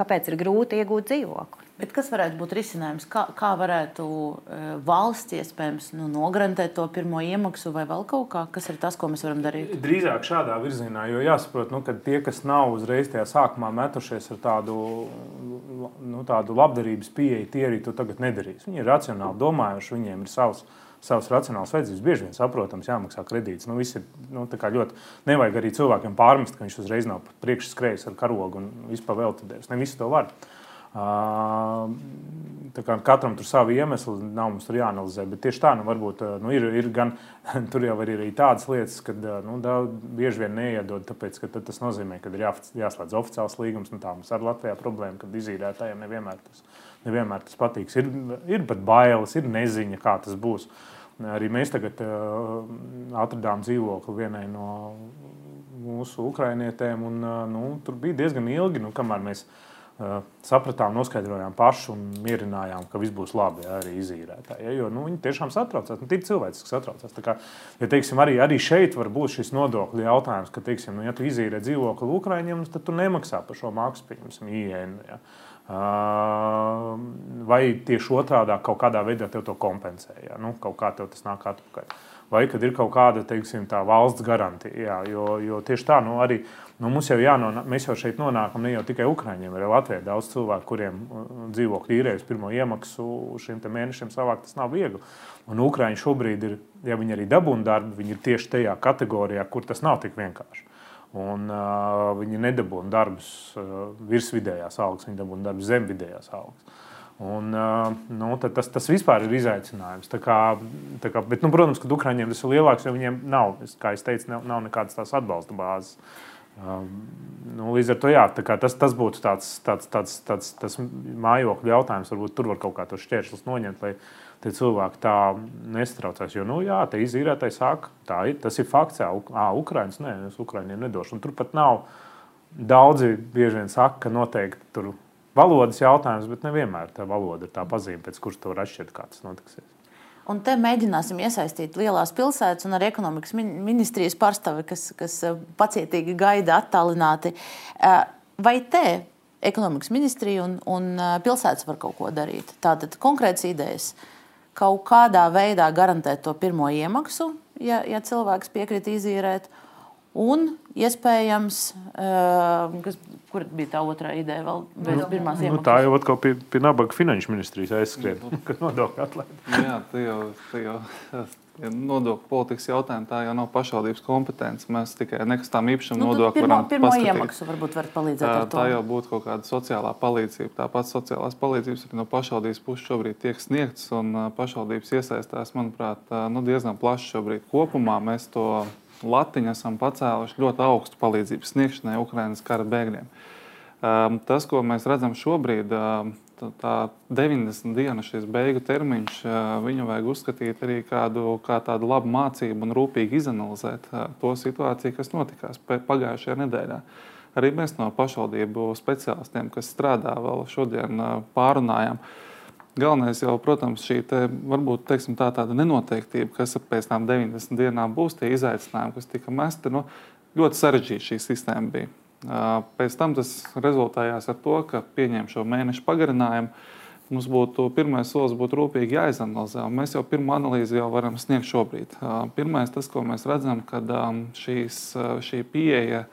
Speaker 2: kāpēc ir grūti iegūt dzīvokli.
Speaker 1: Bet kas varētu būt risinājums? Kā, kā varētu e, valsts iespējams nu, nograntēt to pirmo iemaksu vai vēl kaut kā? Kas ir tas, ko mēs varam darīt?
Speaker 6: Drīzāk šādā virzienā, jo jāsaprot, nu, ka tie, kas nav uzreiz tajā sākumā metušies ar tādu nu, tādu labdarības pieeju, tie arī to tagad nedarīs. Viņi ir racionāli domājuši, viņiem ir savs. Savas racionālas vajadzības bieži vien saprotams, jāmaksā kredīts. Nu, ir, nu, ļoti, nevajag arī cilvēkiem pārmest, ka viņš uzreiz nav priekšā skrējis ar karogu un vispār veidā. Ne visi to var. Uh, Katram tur savi iemesli, nav mums tur jāanalizē. Bet tieši tā, nu, varbūt nu, ir, ir gan *laughs* tur jau ir arī tādas lietas, ka nu, bieži vien neiedod, tāpēc ka tas nozīmē, ka ir jā, jāslēdz oficiāls līgums. Nu, tā mums ar Latvijā problēma, ka izīrētājiem nevienmēr tas, nevienmēr tas patiks. Ir, ir pat bailes, ir neziņa, kā tas būs. Arī mēs tagad uh, atradām dzīvokli vienai no mūsu ukrainietēm, un uh, nu, tur bija diezgan ilgi, nu, kamēr mēs mēs sapratām, noskaidrojām paši un mierinājām, ka viss būs labi ja, arī izīrētāji. Ja, jo nu, viņi tiešām satraucās. Nu, ir cilvēks, kas satraucās. Kā, ja, teiksim, arī, arī šeit var būt šis nodokļu jautājums, ka, teiksim, nu, ja tu izīrē dzīvokli Ukraiņiem, tad tu nemaksā par šo maksu, piemēram, IN. Ja. Vai tieši otrādi kaut kādā veidā tev to kompensē? Ja? Nu, kaut kā tev tas nāk atpakaļ. Vai kad ir kaut kāda teiksim, valsts garantija? Jā, jo, jo tieši tā, nu, arī uh, Nu, mums jau jānonāk, mēs jau šeit nonākam ne jau tikai Ukrāņiem, arī Latvijā daudz cilvēku, kuriem uh, dzīvokļu īrējas pirmo iemaksu šim mēnešam savākt, tas nav viegli. Un Ukrāņi šobrīd ir, ja viņi arī dabūna darbu, viņi ir tieši tajā kategorijā, kur tas nav tik vienkārši. Un, uh, viņi nedabūna darbus uh, virs vidējās algas, viņi dabūna darbus zem vidējās algas. Un, uh, nu, tas, tas vispār ir izaicinājums. Tā kā, tā kā, bet, nu, protams, ka Ukrāņiem tas ir lielāks, jo viņiem nav, kā jau teicu, nav, nav nekādas tās atbalsta bāzes. Um, nu, līdz ar to jā, tas, tas būtu tāds, tāds, tāds, tāds, tāds mājokļu jautājums. Varbūt tur var kaut kā tos šķēršļus noņemt, lai tie cilvēki tā nestraucās. Jo, nu, jā, te izīrētāji saka, tā ir, tas ir fakts, jā, ā, Ukraiņas, nē, es Ukraiņiem nedošu. Un tur pat nav daudzi bieži vien saka, ka noteikti tur valodas jautājums, bet nevienmēr tā valoda ir tā pazīme, pēc kuras tu vari atšķirt, kā tas notiksies.
Speaker 1: Un te mēģināsim iesaistīt lielās pilsētas un arī ekonomikas ministrijas pārstāvi, kas, kas eh, pacietīgi gaida attālināti. Eh, vai te ekonomikas ministrija un, un eh, pilsētas var kaut ko darīt? Tātad konkrēts idejas kaut kādā veidā garantēt to pirmo iemaksu, ja, ja cilvēks piekrīt izīrēt, un iespējams, kas Kur bija tā otrā ideja? Vēl bez nu, pirmās nu,
Speaker 6: iemaksas. Tā jau atkal pie, pie nabaga finanšu ministrijas aizskrien, *laughs* kad nodokļu atlaidi.
Speaker 7: Nu jā, tā jau, tā jau ja nodokļu politikas jautājumi, tā jau nav pašvaldības kompetence. Mēs tikai nekustām īpašumu
Speaker 1: nu,
Speaker 7: nodokli
Speaker 1: varam pirmo iemaksu varbūt var palīdzēt
Speaker 7: tā, tā jau būtu kaut kāda sociālā palīdzība. Tāpat sociālās palīdzības arī no pašvaldības puses šobrīd tiek sniegtas, un pašvaldības iesaistās, manuprāt, nu, diezgan plaši šobrīd kopumā. Mēs to latiņu esam pacēluši ļoti augstu palīdzības sniegšanai Ukraiņas kara bēgļiem. Um, tas, ko mēs redzam šobrīd, um, tā 90 dienu šis beigu termiņš, uh, viņu vajag uzskatīt arī kādu, kā tādu labu mācību un rūpīgi izanalizēt uh, to situāciju, kas notikās pagājušajā nedēļā. Arī mēs no pašvaldību speciālistiem, kas strādā vēl šodien, uh, pārunājām. Galvenais jau, protams, šī te, varbūt teiksim, tā tāda nenoteiktība, kas pēc tam 90 dienām būs, tie izaicinājumi, kas tika mesti. Nu, ļoti sarežģīta šī sistēma bija. Pēc tam tas rezultējās ar to, ka pieņēma šo mēnešu pagarinājumu. Mums būtu pirmais solis, būtu rūpīgi jāizanalizē. Mēs jau pirmo analīzi jau varam sniegt šobrīd. Pirmais, tas, ko mēs redzam, kad šīs, šī pieeja,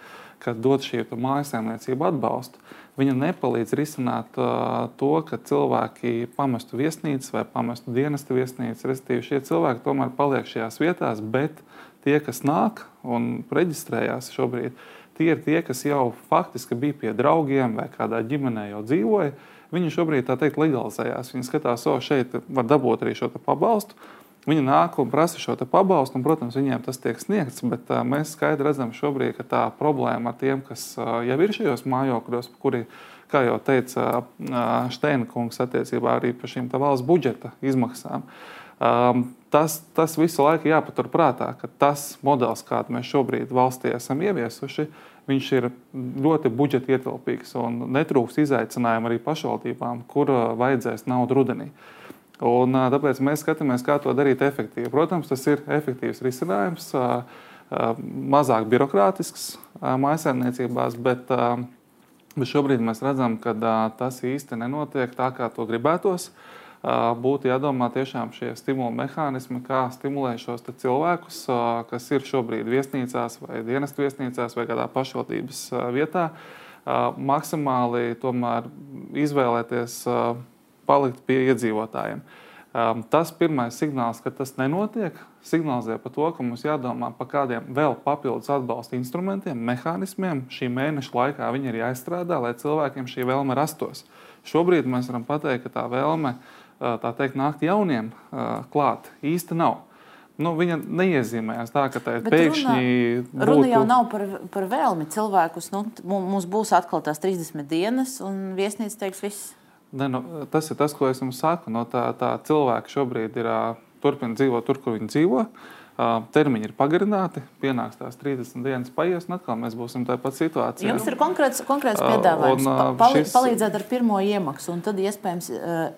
Speaker 7: kad dod šī mājasēmniecība atbalstu, viņa nepalīdz risināt uh, to, ka cilvēki pamestu viesnīcas vai pamestu dienestu viesnīcas. Respektīvi, šie cilvēki tomēr paliek šajās vietās, bet tie, kas nāk un reģistrējās šobrīd, tie ir tie, kas jau faktiski bija pie draugiem vai kādā ģimenē jau dzīvoja. Viņi šobrīd tā teikt legalizējās. Viņi skatās, o, šeit var dabūt arī šo pabalstu. Viņi nāk un prasa šo pabalstu, un, protams, viņiem tas tiek sniegts. Bet uh, mēs skaidri redzam, šobrīd, ka tā problēma ar tiem, kas uh, jau ir šajos mājokļos, kuri, kā jau teica uh, Steina kungs, attiecībā arī par šīm valsts budžeta izmaksām. Um, tas, tas visu laiku jāpaturprātā, ka tas modelis, kādu mēs šobrīd valstī esam ieviesuši, viņš ir ļoti budžeta ietilpīgs un netrūks izaicinājumu arī pašvaldībām, kur vajadzēs naudu rudenī. Un, tāpēc mēs skatāmies, kā to darīt efektīvi. Protams, tas ir efektīvs risinājums, mazāk birokrātisks mājsaimniecībās, bet, bet šobrīd mēs redzam, ka tas īsti nenotiek tā, kā to gribētos. Būtu jādomā tiešām šie stimulu mehānismi, kā stimulēt šos cilvēkus, kas ir šobrīd viesnīcās vai dienestu viesnīcās vai kādā pašvaldības vietā maksimāli izvēlēties palikt pie iedzīvotājiem. Tas pirmais signāls, ka tas nenotiek, signalizē par to, ka mums jādomā par kādiem vēl papildus atbalsta instrumentiem, mehānismiem. Šī mēneša laikā viņi ir jāizstrādā, lai cilvēkiem šī vēlme rastos. Šobrīd mēs varam pateikt, ka tā vēlme tā teikt, nākt jauniem klāt īsti nav. Nu, viņa neiezīmējās tā, ka tā ir pēkšņi.
Speaker 1: Runa, būtu... runa jau nav par, par vēlmi cilvēkus. Nu, mums būs atkal tās 30 dienas, un viesnīca teiks, viss.
Speaker 7: Ne, nu, tas ir tas, ko es jums saku. No tā, tā cilvēki šobrīd ir turpina dzīvot tur, kur viņi dzīvo. Termiņi ir pagarināti, pienāks tās 30 dienas, paies, un atkal mēs būsim tādā pat situācijā.
Speaker 1: Jums ir konkrēts, konkrēts piedāvājums, un, Pali, šis... palīdzēt ar pirmo iemaksu, un tad iespējams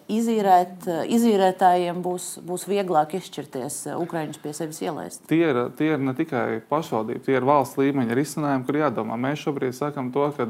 Speaker 1: izīrēt, izīrētājiem būs, būs vieglāk izšķirties Ukraiņus pie sevis ielaist.
Speaker 7: Tie ir, tie ir ne tikai pašvaldība, tie ir valsts līmeņa risinājumi, kur jādomā. Mēs šobrīd sakam to, ka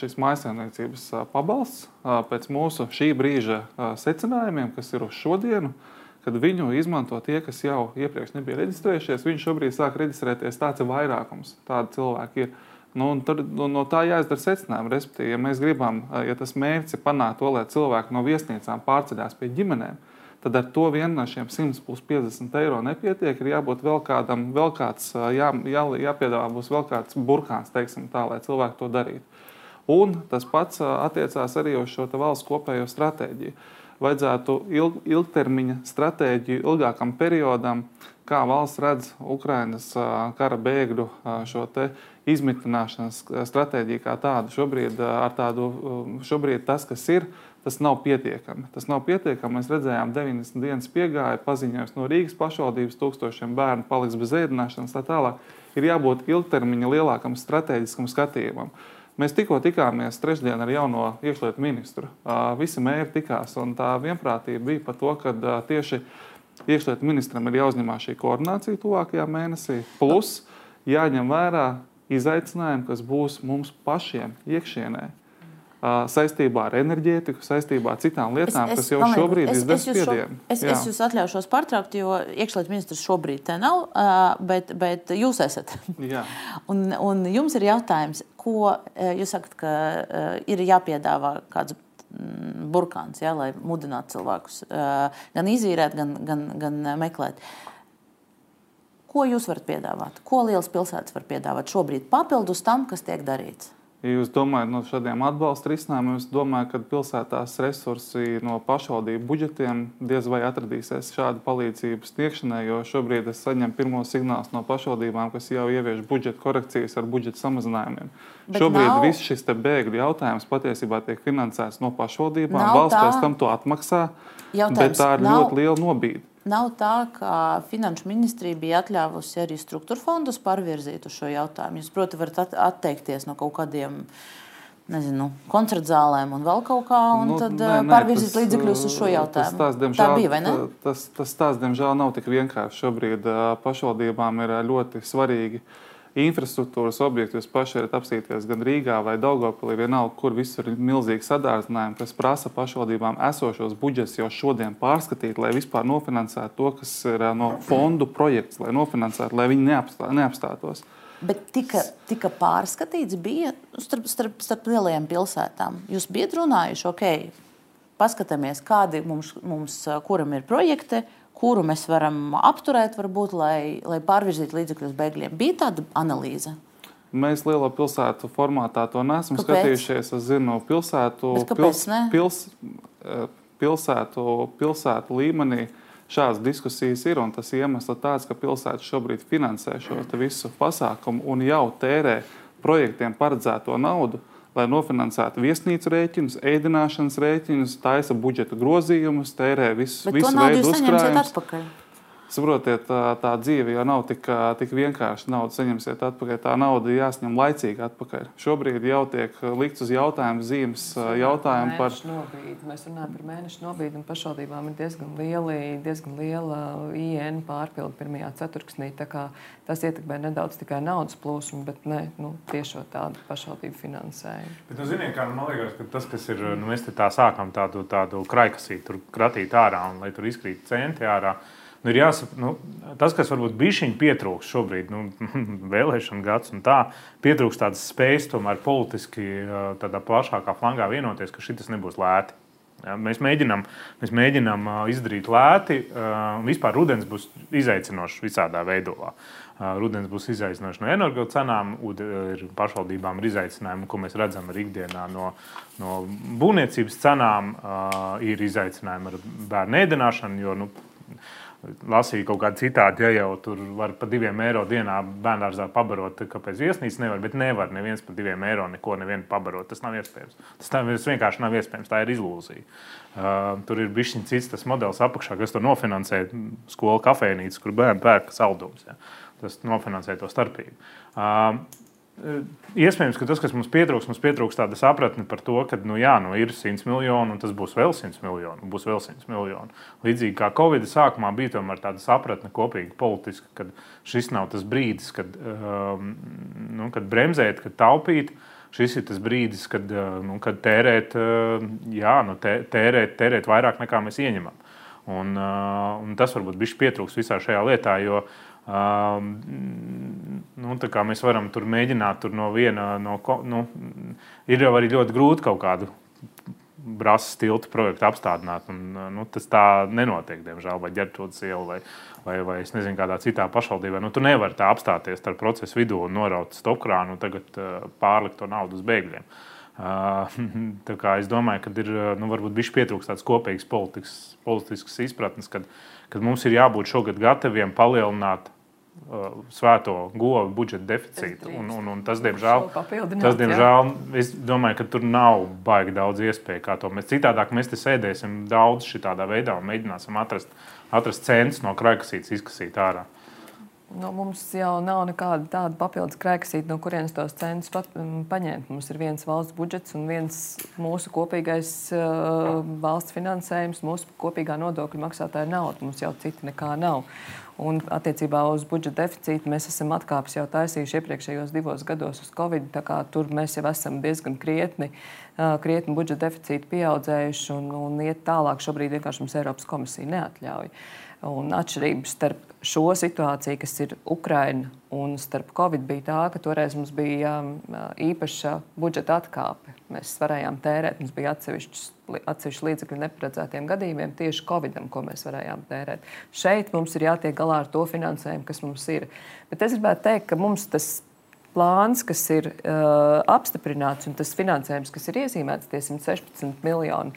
Speaker 7: šis maisaimniecības pabalsts pēc mūsu šī brīža secinājumiem, kas ir uz šodienu, kad viņu izmanto tie, kas jau iepriekš nebija reģistrējušies. Viņi šobrīd sāk reģistrēties. Tāds ir vairākums, tādi cilvēki ir. Nu, tad, nu, no tā jāizdara secinājumi. Respektīvi, ja mēs gribam, ja tas mērķis ir panākt to, lai cilvēki no viesnīcām pārceļās pie ģimenēm, tad ar to vien no šiem 100 plus 50 eiro nepietiek. Ir jābūt vēl kādam, vēl kāds, jā, jā, jāpiedāvā būs vēl kāds burkāns, teiksim, tā, lai cilvēki to darītu. Un tas pats attiecās arī uz šo valsts kopējo stratēģiju vajadzētu ilg, ilgtermiņa stratēģiju ilgākam periodam, kā valsts redz Ukraiņas kara bēgļu šo izmitināšanas stratēģiju kā tādu. Šobrīd, tādu, šobrīd tas, kas ir, tas nav pietiekami. Tas nav pietiekami. Mēs redzējām, 90 dienas piegāja, paziņojums no Rīgas pašvaldības, tūkstošiem bērnu paliks bez ēdināšanas, tā tālāk. Ir jābūt ilgtermiņa lielākam strateģiskam skatījumam. Mēs tikko tikāmies trešdien ar jauno iekšlietu ministru. Visi mēri tikās, un tā vienprātība bija par to, ka tieši iekšlietu ministram ir jāuzņemās šī koordinācija tuvākajā mēnesī, plus jāņem vērā izaicinājumi, kas būs mums pašiem iekšienē saistībā ar enerģētiku, saistībā ar citām lietām, es, es, kas jau man, šobrīd es, izdara spiedienu.
Speaker 1: Es, Jā. es jūs atļaušos pārtraukt, jo iekšlietu ministrs šobrīd te nav, bet, bet jūs esat. un, un jums ir jautājums, ko jūs sakat, ka ir jāpiedāvā kāds mm, burkāns, ja, lai mudinātu cilvēkus gan izīrēt, gan, gan, gan meklēt. Ko jūs varat piedāvāt? Ko liels pilsētas var piedāvāt šobrīd papildus tam, kas tiek darīts?
Speaker 7: Ja jūs domājat no šādiem atbalsta risinājumiem, es domāju, ka pilsētās resursi no pašvaldību budžetiem diez vai atradīsies šādu palīdzību sniegšanai, jo šobrīd es saņemu pirmos signālus no pašvaldībām, kas jau ievieš budžeta korekcijas ar budžeta samazinājumiem. Bet šobrīd nav... viss šis bēgļu jautājums patiesībā tiek finansēts no pašvaldībām. Nav Valsts tā... pēc tam to atmaksā, jautājums bet tā ir nav... ļoti liela nobīde.
Speaker 1: Nav tā, ka Finanšu ministrija bija atļāvusi arī struktūra fondus pārvirzīt uz šo jautājumu. Jūs, protams, varat atteikties no kaut kādiem nezinu, koncertu zālēm un vēl kaut kā, un nu, tad nē, nē, pārvirzīt tas, līdzekļus uz šo jautājumu. Tas, tās, tā bija, vai ne?
Speaker 7: Tas, tas, tas, diemžēl, nav tik vienkārši. Šobrīd pašvaldībām ir ļoti svarīgi uh, infrastruktūras objektu jūs paši varat apstīties gan Rīgā vai Daugopilī, vienalga, kur visur ir milzīgi sadārdzinājumi, kas prasa pašvaldībām esošos budžets jau šodien pārskatīt, lai vispār nofinansētu to, kas ir no fondu projekts, lai nofinansētu, lai viņi neapstā, neapstātos.
Speaker 1: Bet tika, tika pārskatīts, bija starp, starp, starp lielajām pilsētām. Jūs bijat runājuši, ok, paskatāmies, kādi mums, mums kuram ir projekti, kuru mēs varam apturēt, varbūt, lai, lai pārvirzītu līdzekļus bēgļiem. Bija tāda analīze.
Speaker 7: Mēs lielo pilsētu formātā to neesam kāpēc? skatījušies. Es zinu, pilsētu, pils, pils, eh, pilsētu, pilsētu līmenī šādas diskusijas ir. Tas iemesls tāds, ka pilsēta šobrīd finansē šo visu pasākumu un jau tērē projektiem paredzēto naudu lai nofinansētu viesnīcu rēķinus, ēdināšanas rēķinus, taisa budžeta grozījumus, tērē visu, visu veidu uzkrājumus. Saprotiet, tā, tā dzīve jau nav tik, tik vienkārša. Naudu saņemsiet atpakaļ. Tā nauda ir jāsņem laicīgi atpakaļ. Šobrīd jau tiek likts uz jautājumu zīmes jautājumu
Speaker 5: par nobīdi. Mēs runājam par mēnešu nobīdi, un pašvaldībām ir diezgan, lieli, diezgan liela IN pārpildu pirmajā ceturksnī. Tas ietekmē nedaudz tikai naudas plūsmu, bet ne nu, tiešo tādu pašvaldību finansējumu.
Speaker 6: Bet, nu, ziniet, kā, man liekas, ka tas, kas ir, nu, mēs tā sākam tādu, tādu kraikasīti, tur kratīt ārā, un lai tur izkrīt centi ārā. Nu, ir jāsaka, nu, tas, kas varbūt bija šī pietrūkst šobrīd, nu, *laughs* vēlēšana gads un tā, pietrūkst tādas spējas tomēr politiski tādā plašākā flangā vienoties, ka šis nebūs lēti. Ja, mēs mēģinām, mēs mēģinām izdarīt lēti. Vispār rudens būs izaicinošs visādā veidolā. Rudens būs izaicinošs no energo cenām, ir pašvaldībām ir izaicinājumi, ko mēs redzam arī ikdienā no, no būvniecības cenām. Ir izaicinājumi ar bērnu ēdināšanu, jo nu, lasīju kaut kādu citātu, ja jau tur var par diviem eiro dienā bērngārzā pabarot, kāpēc viesnīca nevar, bet nevar neviens par diviem eiro neko pabarot. Tas nav iespējams. Tas, tā, tas vienkārši nav iespējams. Tā ir ilūzija. Uh, tur ir bijis cits tas modelis apakšā, kas to nofinansē skolu kafejnīcu, kur bērni pērk saldumus. Ja. Tas nofinansē to starpību. Uh, Iespējams, ka tas, kas mums pietrūks, mums pietrūks tāda sapratne par to, ka nu, jā, nu, ir 100 miljoni un tas būs vēl 100 miljoni, būs vēl 100 miljoni. Līdzīgi kā Covid sākumā bija tāda sapratne kopīga politiska, ka šis nav tas brīdis, kad, um, nu, kad bremzēt, kad taupīt. Šis ir tas brīdis, kad, uh, nu, kad tērēt, uh, jā, nu, tērēt, tērēt vairāk nekā mēs ieņemam. Un, un tas varbūt bija pietrūks visā šajā lietā, jo uh, Um, nu, mēs varam tur mēģināt tur no viena, no, nu, ir jau arī ļoti grūti kaut kādu brāzas tiltu projektu apstādināt. Un, nu, tas tā nenotiek, diemžēl, vai ģērbtotas iela vai, vai, vai es nezinu, kādā citā pašvaldībā. Nu, tu nevari tā apstāties ar procesu vidū un noraut stopkrānu un tagad uh, pārlikt to naudu uz bēgļiem. Uh, *laughs* es domāju, ka ir nu, varbūt bijis pietrūksts tāds kopīgs politisks, politisks izpratnes, kad, kad mums ir jābūt šogad gataviem palielināt svēto govu budžeta deficītu. Un, un, un tas, diemžēl, tas, diemžēl es domāju, ka tur nav baigi daudz iespēju, kā to mēs citādāk mēs te sēdēsim daudz šādā veidā un mēģināsim atrast, atrast centus no krājkasītes izkasīt ārā.
Speaker 5: Nu, mums jau nav nekāda tāda papildus krēksīta, no kurienes tos centus pat, paņemt. Mums ir viens valsts budžets un viens mūsu kopīgais uh, valsts finansējums, mūsu kopīgā nodokļu maksātāja nauda. Mums jau cita nekā nav. Un attiecībā uz budžeta deficītu mēs esam atkāpis jau taisījuši iepriekšējos divos gados uz Covid. Tur mēs jau esam diezgan krietni, uh, krietni budžeta deficītu pieaudzējuši un, un iet tālāk. Šobrīd vienkārši mums Eiropas komisija neatļauj. Un atšķirības starp šo situāciju, kas ir Ukraina un starp Covid, bija tā, ka toreiz mums bija um, īpaša budžeta atkāpe. Mēs varējām tērēt, mums bija atsevišķi līdzekļi neparedzētiem gadījumiem, tieši Covidam, ko mēs varējām tērēt. Šeit mums ir jātiek galā ar to finansējumu, kas mums ir. Bet es gribētu teikt, ka mums tas plāns, kas ir uh, apstiprināts, un tas finansējums, kas ir iezīmēts, tie 116 miljoni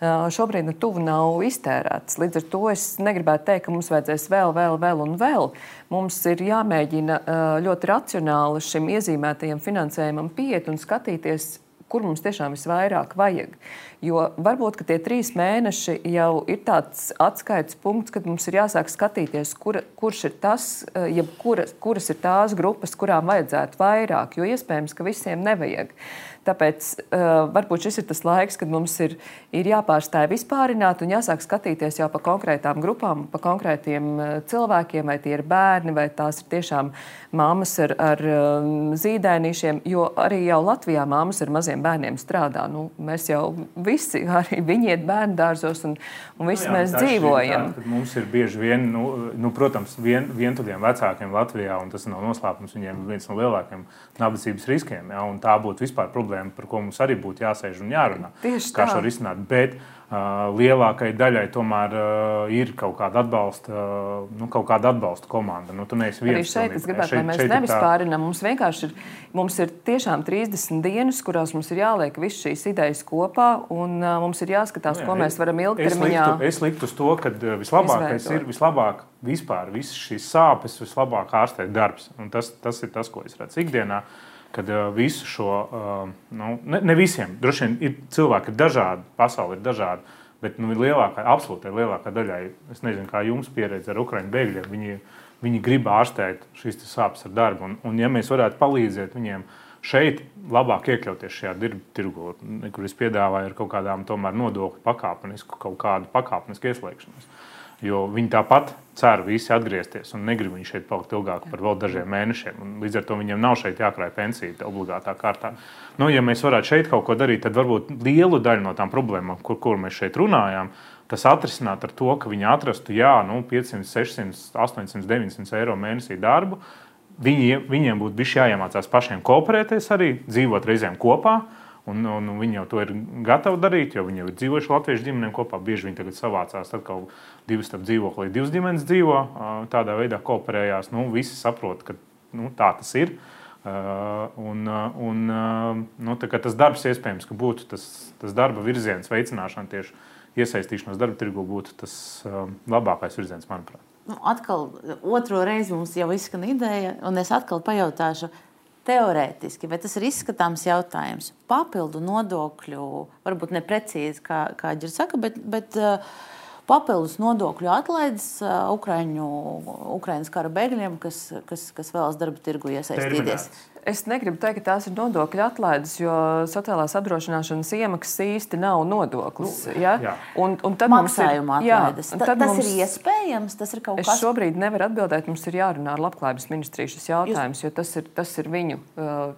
Speaker 5: šobrīd nu, tuvu nav iztērēts. Līdz ar to es negribētu teikt, ka mums vajadzēs vēl, vēl, vēl un vēl. Mums ir jāmēģina ļoti racionāli šim iezīmētajam finansējumam pieiet un skatīties, kur mums tiešām visvairāk vajag. Jo varbūt tie trīs mēneši jau ir tāds atskaites punkts, kad mums ir jāsāk skatīties, kur, kurš ir tas, ja kuras, kuras ir tās grupas, kurām vajadzētu vairāk, jo iespējams, ka visiem nevajag. Tāpēc uh, varbūt šis ir tas laiks, kad mums ir, ir jāpārstāj vispārināt un jāsāk skatīties jau pa konkrētām grupām, pa konkrētiem uh, cilvēkiem, vai tie ir bērni, vai tās ir tiešām māmas ar, ar um, zīdainīšiem. Jo arī jau Latvijā māmas ar maziem bērniem strādā. Nu, mēs jau visi, *laughs* arī viņi iet bērnu dārzos un, un visi nu, jā, mēs dzīvojam.
Speaker 6: Tā, mums ir bieži vien, nu, nu, protams, vien, vientuļiem vecākiem Latvijā, un tas nav noslēpums, viņiem ir viens no lielākajiem nabadzības riskiem. Ja, tā būtu vispār problēma problēma, par ko mums arī būtu jāsēž un jārunā.
Speaker 5: Tieši
Speaker 6: kā šo risināt. Bet uh, lielākajai daļai tomēr uh, ir kaut kāda atbalsta, uh, nu, kaut kāda atbalsta komanda. Nu,
Speaker 5: viens, arī šeit es gribētu, šeit, lai mēs nevispārinām. Mums vienkārši ir, mums ir tiešām 30 dienas, kurās mums ir jāliek visas šīs idejas kopā, un uh, mums ir jāskatās, nu, jā, ko mēs varam ilgtermiņā.
Speaker 6: Es liktu, es liktu uz to, ka vislabākais izveidot. ir vislabāk vispār visas šīs sāpes, vislabāk ārstēt darbs. Un tas, tas ir tas, ko es redzu ikdienā. Uh, kad uh, visu šo, uh, nu, ne, ne visiem, droši vien ir cilvēki ir dažādi, pasaule ir dažāda, bet nu, lielākā, absolūti lielākā daļai, es nezinu, kā jums pieredze ar ukraiņu bēgļiem, viņi, viņi grib ārstēt šīs sāpes ar darbu. Un, un ja mēs varētu palīdzēt viņiem šeit labāk iekļauties šajā tirgu, kur es piedāvāju ar kaut kādām tomēr nodokļu pakāpenisku, kaut kādu pakāpenisku ieslēgšanos. Jo viņi tāpat cer visi atgriezties un negrib viņi šeit palikt ilgāk par vēl dažiem mēnešiem. Un līdz ar to viņiem nav šeit jākrāj pensija obligātā kārtā. Nu, ja mēs varētu šeit kaut ko darīt, tad varbūt lielu daļu no tām problēmām, kur, kur mēs šeit runājām, tas atrisināt ar to, ka viņi atrastu jā, nu, 500, 600, 800, 900 eiro mēnesī darbu. Viņi, viņiem būtu jāiemācās pašiem kooperēties, arī dzīvot reizēm kopā. Un, un, un viņi jau to ir gatavi darīt, jo viņi jau ir dzīvojuši Latviešu ģimenēm kopā. Bieži viņi tagad savācās atkal divas starp dzīvoklī, divas ģimenes dzīvo, tādā veidā kooperējās. Nu, visi saprot, ka nu, tā tas ir. Un, un, nu, tas darbs iespējams, ka būtu tas, tas darba virziens, veicināšana tieši iesaistīšanās darba tirgu būtu tas labākais virziens, manuprāt.
Speaker 1: Nu, atkal otro reizi mums jau izskan ideja, un es atkal pajautāšu, teorētiski, vai tas ir izskatāms jautājums. Papildu nodokļu, varbūt neprecīzi, kā, kā Ģirs saka, bet, bet uh, papildus nodokļu atlaides uh, Ukraiņu, Ukraiņas kara bēgļiem, kas, kas, kas vēlas darba tirgu iesaistīties. Terminēts.
Speaker 5: Es negribu teikt, ka tās ir nodokļu atlaides, jo sociālās apdrošināšanas iemaksas īsti nav nodoklis. Nu, ja? Jā.
Speaker 1: un, un tad Maksājuma ir atlaides. Jā, tas mums, ir iespējams. Tas ir
Speaker 5: kaut kas. Es šobrīd nevaru atbildēt. Mums ir jārunā ar Labklājības ministriju šis jautājums, jūs... jo tas ir, tas ir viņu,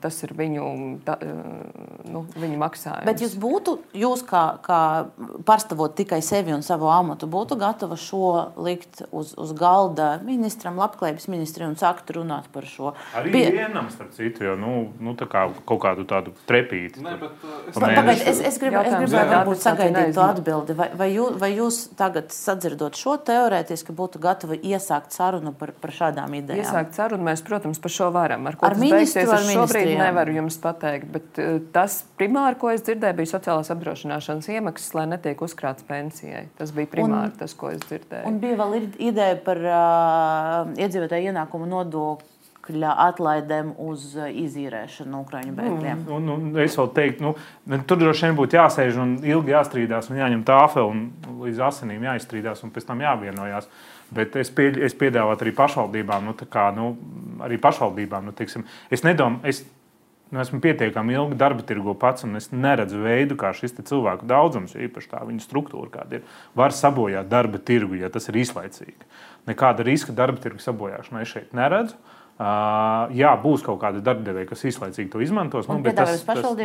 Speaker 5: tas ir viņu, ta, nu, viņu maksājums.
Speaker 1: Bet jūs būtu, jūs kā, kā pārstāvot tikai sevi un savu amatu, būtu gatava šo likt uz, uz galda ministram, Labklājības ministrijai un sākt runāt par šo.
Speaker 6: Arī Pie... vienam, starp citu citu, jo nu, nu, kā, kaut kādu tādu trepīti.
Speaker 1: Ne, bet, uh, es, tāpēc es, es, gribu, es gribētu varbūt sagaidīt to atbildi. Vai, vai, jū, vai jūs tagad sadzirdot šo teorētiski būtu gatavi iesākt sarunu par, par šādām idejām?
Speaker 5: Iesākt sarunu mēs, protams, par šo varam. Ar ko ar tas beigsies, es šobrīd nevaru jums pateikt. Bet uh, tas primāri, ko es dzirdēju, bija sociālās apdrošināšanas iemaksas, lai netiek uzkrāts pensijai. Tas bija primāri un, tas, ko es dzirdēju.
Speaker 1: Un bija vēl ideja par uh, iedzīvotāju ienākumu nodokli nodokļa atlaidēm uz uh, izīrēšanu Ukrāņu bēgļiem.
Speaker 6: Un, un, un es vēl teiktu, nu, tur droši vien būtu jāsēž un ilgi jāstrīdās un jāņem tāfe un līdz asinīm jāizstrīdās un pēc tam jāvienojās. Bet es, pie, es piedāvātu arī pašvaldībām, nu, kā, nu, arī pašvaldībām, nu, teiksim, es nedomāju, nu, esmu pietiekami ilgi darba tirgo pats, un es neredzu veidu, kā šis cilvēku daudzums, īpaši tā viņa struktūra, kāda ir, var sabojāt darba tirgu, ja tas ir īslaicīgi. Nekāda riska darba tirgu sabojāšanai šeit neredzu. Uh, jā, būs kaut kāda darbdevēja, kas īslaicīgi to izmantos.
Speaker 1: Nu, bet tas, tas uh,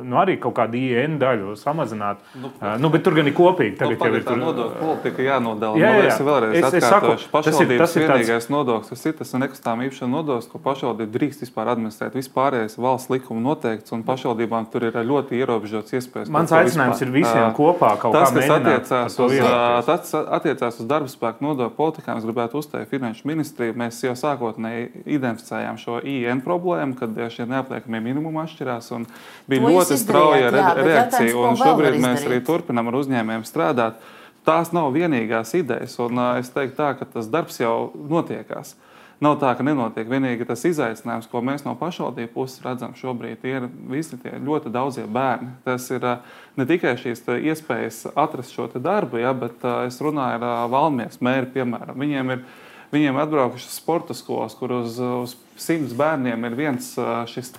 Speaker 6: nu, arī kaut kādu IN daļu samazināt. Nu, uh, nu, bet tur gan ir kopīgi.
Speaker 7: Tagad nu, jau ir tā nodokļu politika jānodala. Jā, jā, jā. Es vēlreiz es, es saku, tas ir tas vienīgais tāds... nodoklis, kas ir tas nekustamā īpašuma nodoklis, ko pašvaldība drīkst vispār administrēt. Vispārējais valsts likuma noteikts, un pašvaldībām tur ir ļoti ierobežots iespējas.
Speaker 6: Mans aicinājums ir visiem kopā kaut
Speaker 7: tas, kā attiecās uz, tas attiecās uz darba spēku nodokļu politikām. Es gribētu uzteikt finanšu ministriju. Mēs jau sākotnēji identificējām šo IN problēmu, kad šie neapliekamie minimumi atšķirās. Bija to ļoti strauja re reakcija, un šobrīd mēs arī turpinām ar uzņēmējiem strādāt. Tās nav vienīgās idejas, un es teiktu, tā, ka tas darbs jau notiekās. Nav tā, ka nenotiek. Vienīgi tas izaicinājums, ko mēs no pašvaldību puses redzam šobrīd, ir visi tie ļoti daudzie bērni. Tas ir ne tikai šīs iespējas atrast šo darbu, ja, bet es runāju ar Valmijas mēru, piemēram. Viņiem ir Viņiem atbraukušas sporta skolas, kur uz, uz simts bērniem ir viens šis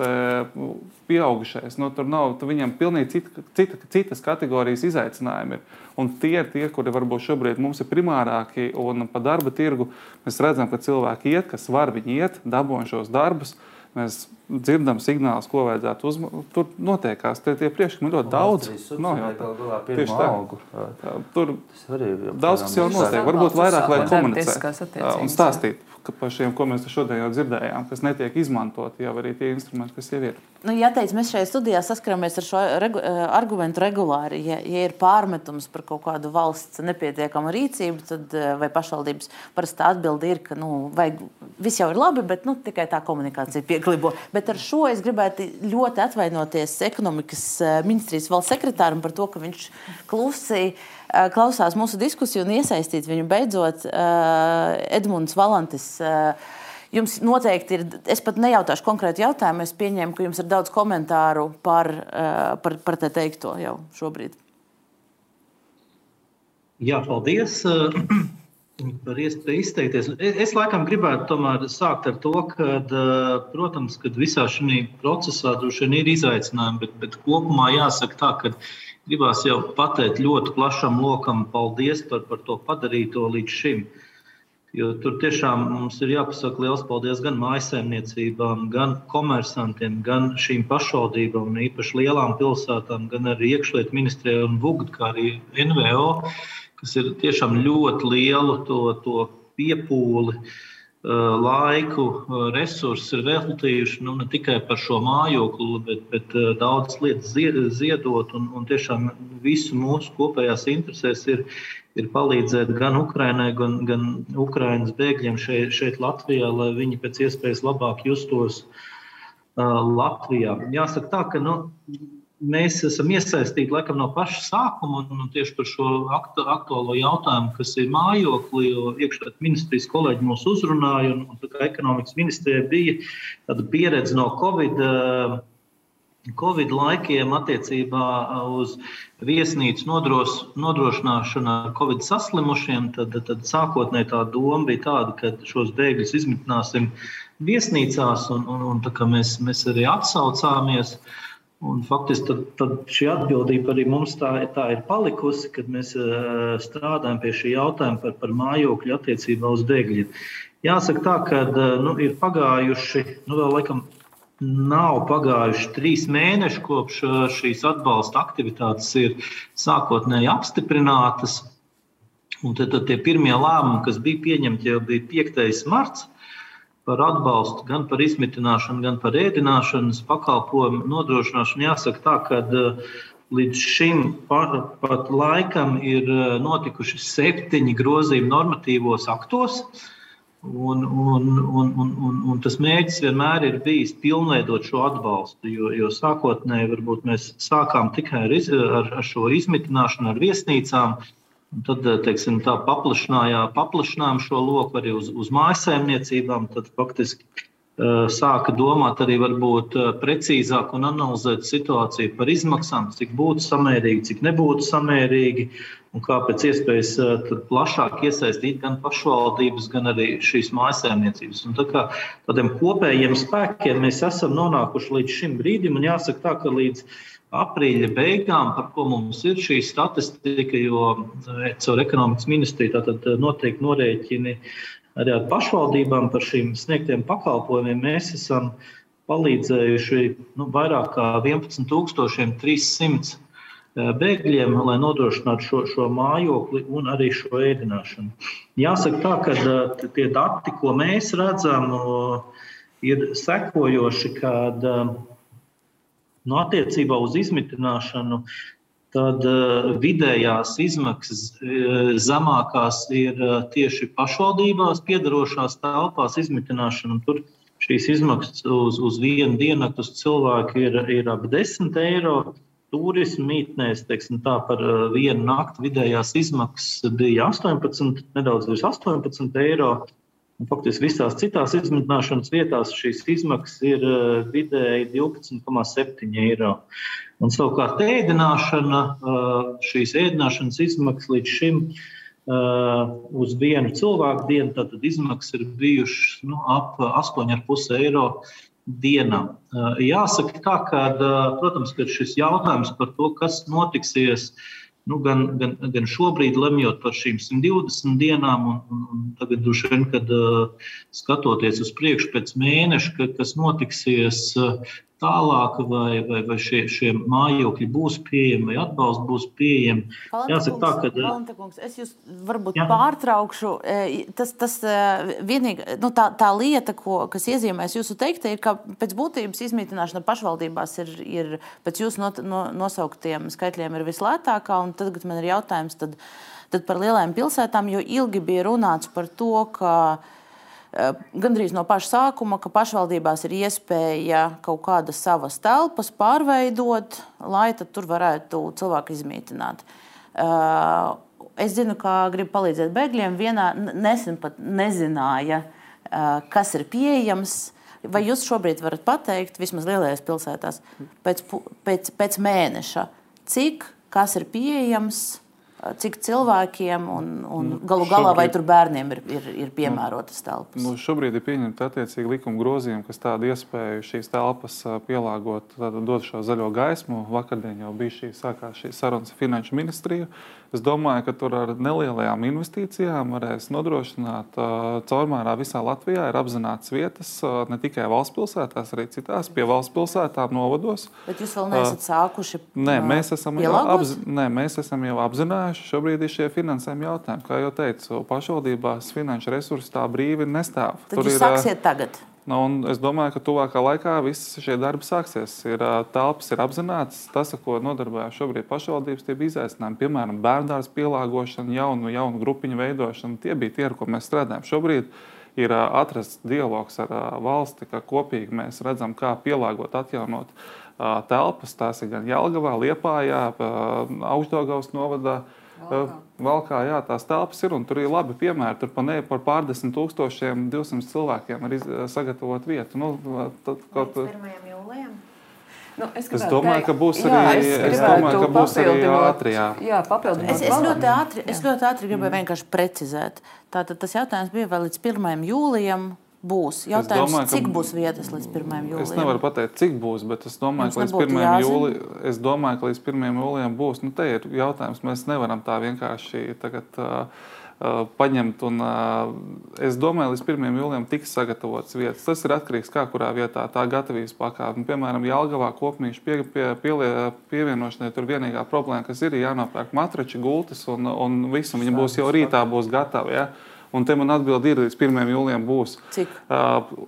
Speaker 7: pieaugušais. Nu, tur nav, tur viņiem pilnīgi cita, cita, citas kategorijas izaicinājumi. Ir. Un tie ir tie, kuri varbūt šobrīd mums ir primārākie. Un pa darba tirgu mēs redzam, ka cilvēki iet, kas var, viņi iet, dabūjam šos darbus. Mēs dzirdam signālus, ko vajadzētu uzmanīt. Tur notiekās tie, tie priekšlikumi ļoti daudz.
Speaker 4: No, tieši tā.
Speaker 7: Tur daudz kas jau notiek. Varbūt vairāk vajag komunicēt un stāstīt par šiem, ko mēs šodien jau dzirdējām, kas netiek izmantoti jau arī tie instrumenti, kas jau ir.
Speaker 1: Nu, jāteic, mēs šajā studijā saskaramies ar šo regu, eh, argumentu regulāri. Ja, ja ir pārmetums par kaut kādu valsts nepietiekamu rīcību, tad eh, vai pašvaldības parasti atbildi ir, ka nu, vajag, viss jau ir labi, bet nu, tikai tā komunikācija pieklibo. Bet ar šo es gribētu ļoti atvainoties ekonomikas eh, ministrijas valsts sekretāram par to, ka viņš klusi klausās mūsu diskusiju un iesaistīt viņu beidzot Edmunds Valantis Jums noteikti ir, es pat nejautāšu konkrētu jautājumu, es pieņēmu, ka jums ir daudz komentāru par, eh, par, par te teikto jau šobrīd.
Speaker 3: Jā, paldies eh, *clears throat* par iespēju izteikties. Es laikam gribētu tomēr sākt ar to, ka, eh, protams, ka visā šajā procesā droši vien ir izaicinājumi, bet, bet kopumā jāsaka tā, ka gribās jau pateikt ļoti plašam lokam paldies par, par to padarīto līdz šim. Uh, Jo tur tiešām mums ir jāpasaka liels paldies gan mājsaimniecībām, gan komersantiem, gan šīm pašvaldībām, īpaši lielām pilsētām, gan arī iekšlietu ministrijai un VUGD, kā arī NVO, kas ir tiešām ļoti lielu to, to piepūli. Laiku, resursus ir veltījuši nu, ne tikai par šo mājokli, bet, bet daudzas lietas ziedot. Un, un tiešām visu mūsu kopējās interesēs ir, ir palīdzēt gan Ukraiņai, gan, gan Ukraiņas bēgļiem šeit, šeit Latvijā, lai viņi pēc iespējas labāk justos uh, Latvijā. Jāsaka tā, ka nu, mēs esam iesaistīti laikam, no paša sākuma un, un tieši par šo aktu, aktuālo jautājumu, kas ir mājokli. Iekšlietu ministrijas kolēģi mūs uzrunāja, un, un ekonomikas ministrijai bija tāda pieredze no Covid. Covid laikiem attiecībā uz viesnīcu nodros, nodrošināšanu ar Covid saslimušiem, tad, tad sākotnēji tā doma bija tāda, ka šos bēgļus izmitināsim viesnīcās, un, un, un mēs, mēs arī atsaucāmies. Uh, Un faktiski tad, tad šī atbildība arī mums tā, tā ir palikusi, kad mēs uh, strādājam pie šī jautājuma par, par mājokļu attiecībā uz bēgļiem. Jāsaka tā, ka uh, nu, ir pagājuši, nu vēl laikam nav pagājuši trīs mēneši kopš uh, šīs atbalsta aktivitātes ir sākotnēji apstiprinātas. Un tad, tad tie pirmie lēmumi, kas bija pieņemti, jau bija 5. marts par atbalstu gan par izmitināšanu, gan par ēdināšanas pakalpojumu nodrošināšanu. Jāsaka tā, ka eh, līdz šim pat laikam ir eh, notikuši septiņi grozījumi normatīvos aktos. Un, un, un, un, un, un tas mērķis vienmēr ir bijis pilnveidot šo atbalstu. Jo, jo sākotnēji varbūt mēs sākām tikai ar, iz, ar, ar šo izmitināšanu, ar viesnīcām, uh, Un tad eh, teiksim, tā paplašinājām šo loku arī uz, uz mājsaimniecībām. Tad faktiski uh, sāka domāt arī varbūt uh, precīzāk un analizēt situāciju par izmaksām, cik būtu samērīgi, cik nebūtu samērīgi. Un kā pēc iespējas uh, plašāk iesaistīt gan pašvaldības, gan arī šīs mājsaimniecības. Un tā kā tādiem kopējiem spēkiem mēs esam nonākuši līdz šim brīdim, un jāsaka tā, ka līdz aprīļa beigām, par ko mums ir šī statistika, jo eh, caur ekonomikas ministriju tātad eh, notiek norēķini arī ar pašvaldībām par šīm sniegtiem pakalpojumiem. Mēs esam palīdzējuši nu, vairāk kā 11,300 eh, bēgļiem, lai nodrošinātu šo, šo mājokli un arī šo ēdināšanu. Jāsaka tā, ka tie dati, ko mēs redzam, ir sekojoši, kad Nu, attiecībā uz izmitināšanu tad uh, vidējās izmaksas uh, zemākās ir uh, tieši pašvaldībās piedarošās telpās izmitināšana. Tur šīs izmaksas uz, uz vienu diennaktu cilvēku ir, ir ap 10 eiro. Turismu mītnēs, teiksim, tā par vienu nakti vidējās izmaksas bija 18, nedaudz virs 18 eiro. Un, faktiski visās citās izmitināšanas vietās šīs izmaksas ir uh, vidēji 12,7 eiro. Un, savukārt, ēdināšana, uh, šīs ēdināšanas izmaksas līdz šim uh, uz vienu cilvēku dienu, tad izmaksas ir bijušas nu, ap 8,5 eiro dienā. Jāsaka, tā, ka, protams, ka šis jautājums par to, kas notiksies Nu, gan, gan, gan šobrīd, lemjot par šīm 120 dienām, un, un, un tagad, vien, kad uh, skatoties uz priekšu pēc mēneša, ka, kas notiksies, uh, tālāk, vai, vai, vai šie, šie mājokļi būs pieejami, vai atbalsts būs pieejams.
Speaker 1: Jāsaka tā, ka. Valenta kungs, es jūs varbūt jā. pārtraukšu. E, tas, tas e, vienīgi, nu, tā, tā lieta, ko, kas iezīmēs jūsu teikta, ir, ka pēc būtības izmītināšana pašvaldībās ir, ir pēc jūsu not, no, nosauktiem skaitļiem ir vislētākā. Un tagad man ir jautājums tad, tad par lielajām pilsētām, jo ilgi bija runāts par to, ka gandrīz no paša sākuma, ka pašvaldībās ir iespēja kaut kādas savas telpas pārveidot, lai tur varētu cilvēku izmītināt. Eh, es zinu, ka gribu palīdzēt bēgļiem. Vienā nesen pat nezināja, eh, kas ir pieejams. Vai jūs šobrīd varat pateikt, vismaz lielajās pilsētās, pēc, pēc, pēc mēneša, cik kas ir pieejams? Cik cilvēkiem un, un nu, galu galā vai tur bērniem ir, ir, ir piemērotas telpas?
Speaker 7: Nu, šobrīd ir pieņemta attiecīgi likuma grozījuma, kas tādu iespēju šīs telpas pielāgot, dot šo zaļo gaismu. Vakardien jau bija šī, sākās šī sarunas finanšu ministrija. Es domāju, ka tur ar nelielajām investīcijām varēs nodrošināt uh, caurmērā visā Latvijā. Ir apzināts vietas uh, ne tikai valsts pilsētās, arī citās pie valsts pilsētām novados.
Speaker 1: Bet jūs vēl neesat sākuši?
Speaker 7: Nē, mēs esam, jau, apzi nē, mēs esam jau apzināti risinājuši, šobrīd ir šie finansējuma jautājumi. Kā jau teicu, pašvaldībās finanšu resursi tā brīvi nestāv.
Speaker 1: Tad Tur jūs ir, sāksiet tagad.
Speaker 7: Nu, es domāju, ka tuvākā laikā viss šie darbi sāksies. Ir telpas, ir apzināts tas, ko nodarbojas šobrīd pašvaldības, tie bija izaicinājumi. Piemēram, bērnu pielāgošana, jaunu, jaunu grupiņu veidošana. Tie bija tie, ar ko mēs strādājam. Šobrīd ir atrasts dialogs ar valsti, ka kopīgi mēs redzam, kā pielāgot, atjaunot telpas. Tās ir gan Jālgavā, Liepājā, Augstdagavas novadā. Valkā. Valkā, jā, tās telpas ir un tur ir labi piemēri. Tur par, ne, par pārdesmit tūkstošiem, 200 cilvēkiem var iz, sagatavot vietu. Nu,
Speaker 2: tad, kaut... Līdz 1. jūlijam.
Speaker 7: Nu, es, es domāju, ka būs arī, jā, es es domāju, ka būs arī ātri. Jā,
Speaker 5: jā papildināt.
Speaker 1: Es, es, ļoti ātri, es ļoti ātri gribēju vienkārši precizēt. Tātad tas jautājums bija vēl līdz 1. jūlijam būs. Jautājums, domāju, cik būs vietas līdz 1. jūlijam?
Speaker 7: Es nevaru pateikt, cik būs, bet es domāju, ka līdz 1. jūlijam, es domāju, ka līdz 1. jūlijam būs. Nu, te ir jautājums, mēs nevaram tā vienkārši tagad. Uh, uh, paņemt. Un, uh, es domāju, līdz 1. jūlijam tiks sagatavotas vietas. Tas ir atkarīgs no tā, kurā vietā tā gatavības pakāpe. Piemēram, Jālgavā kopmīšu pie, pie, pie, pievienošanai tur vienīgā problēma, kas ir jānopērk matrači, gultas un, un viss. Viņa būs jau rītā būs gatava. Ja? Un te man atbild ir līdz 1. jūlijam būs.
Speaker 1: Cik?
Speaker 7: Uh,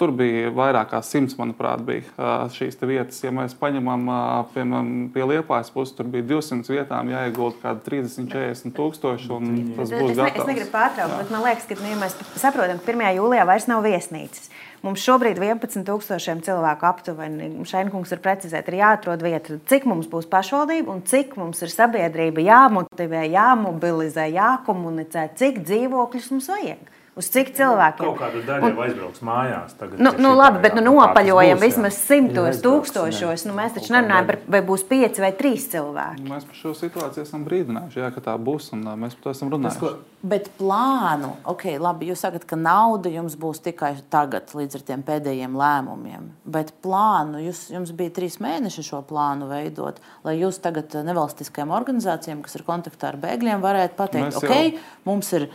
Speaker 7: tur bija vairāk kā simts, manuprāt, bija uh, šīs vietas. Ja mēs paņemam uh, piemēram, pie Liepājas puses, tur bija 200 vietām jāiegulda kaut kādi 30, 40 tūkstoši. Tas būs
Speaker 2: es,
Speaker 7: gatavs.
Speaker 2: Es negribu pārtraukt, bet man liekas, ka nu, ja mēs saprotam, ka 1. jūlijā vairs nav viesnīcas. Mums šobrīd 11,000 cilvēku aptuveni, Šeinkungs ir precizēt, ir jāatrod vieta, cik mums būs pašvaldība un cik mums ir sabiedrība jāmotivē, jāmobilizē, jākomunicē, cik dzīvokļus mums vajag. Uz cik cilvēkiem?
Speaker 6: Kaut kāda daļa jau aizbrauks mājās. Tagad,
Speaker 2: nu, nu, labi, bet nu, nopaļojam būs, vismaz simtos tūkstošos. Nu, mēs taču nerunājam par, vai būs pieci vai trīs cilvēki.
Speaker 7: Mēs par šo situāciju esam brīdinājuši, jā, ka tā būs, un mēs par to esam runājuši. Tas,
Speaker 1: bet plānu, ok, labi, jūs sakat, ka nauda jums būs tikai tagad, līdz ar tiem pēdējiem lēmumiem. Bet plānu, jūs, jums bija trīs mēneši šo plānu veidot, lai jūs tagad nevalstiskajām organizācijām, kas ir kontaktā ar bēgļiem, varētu pateikt, mēs ok, jau... mums ir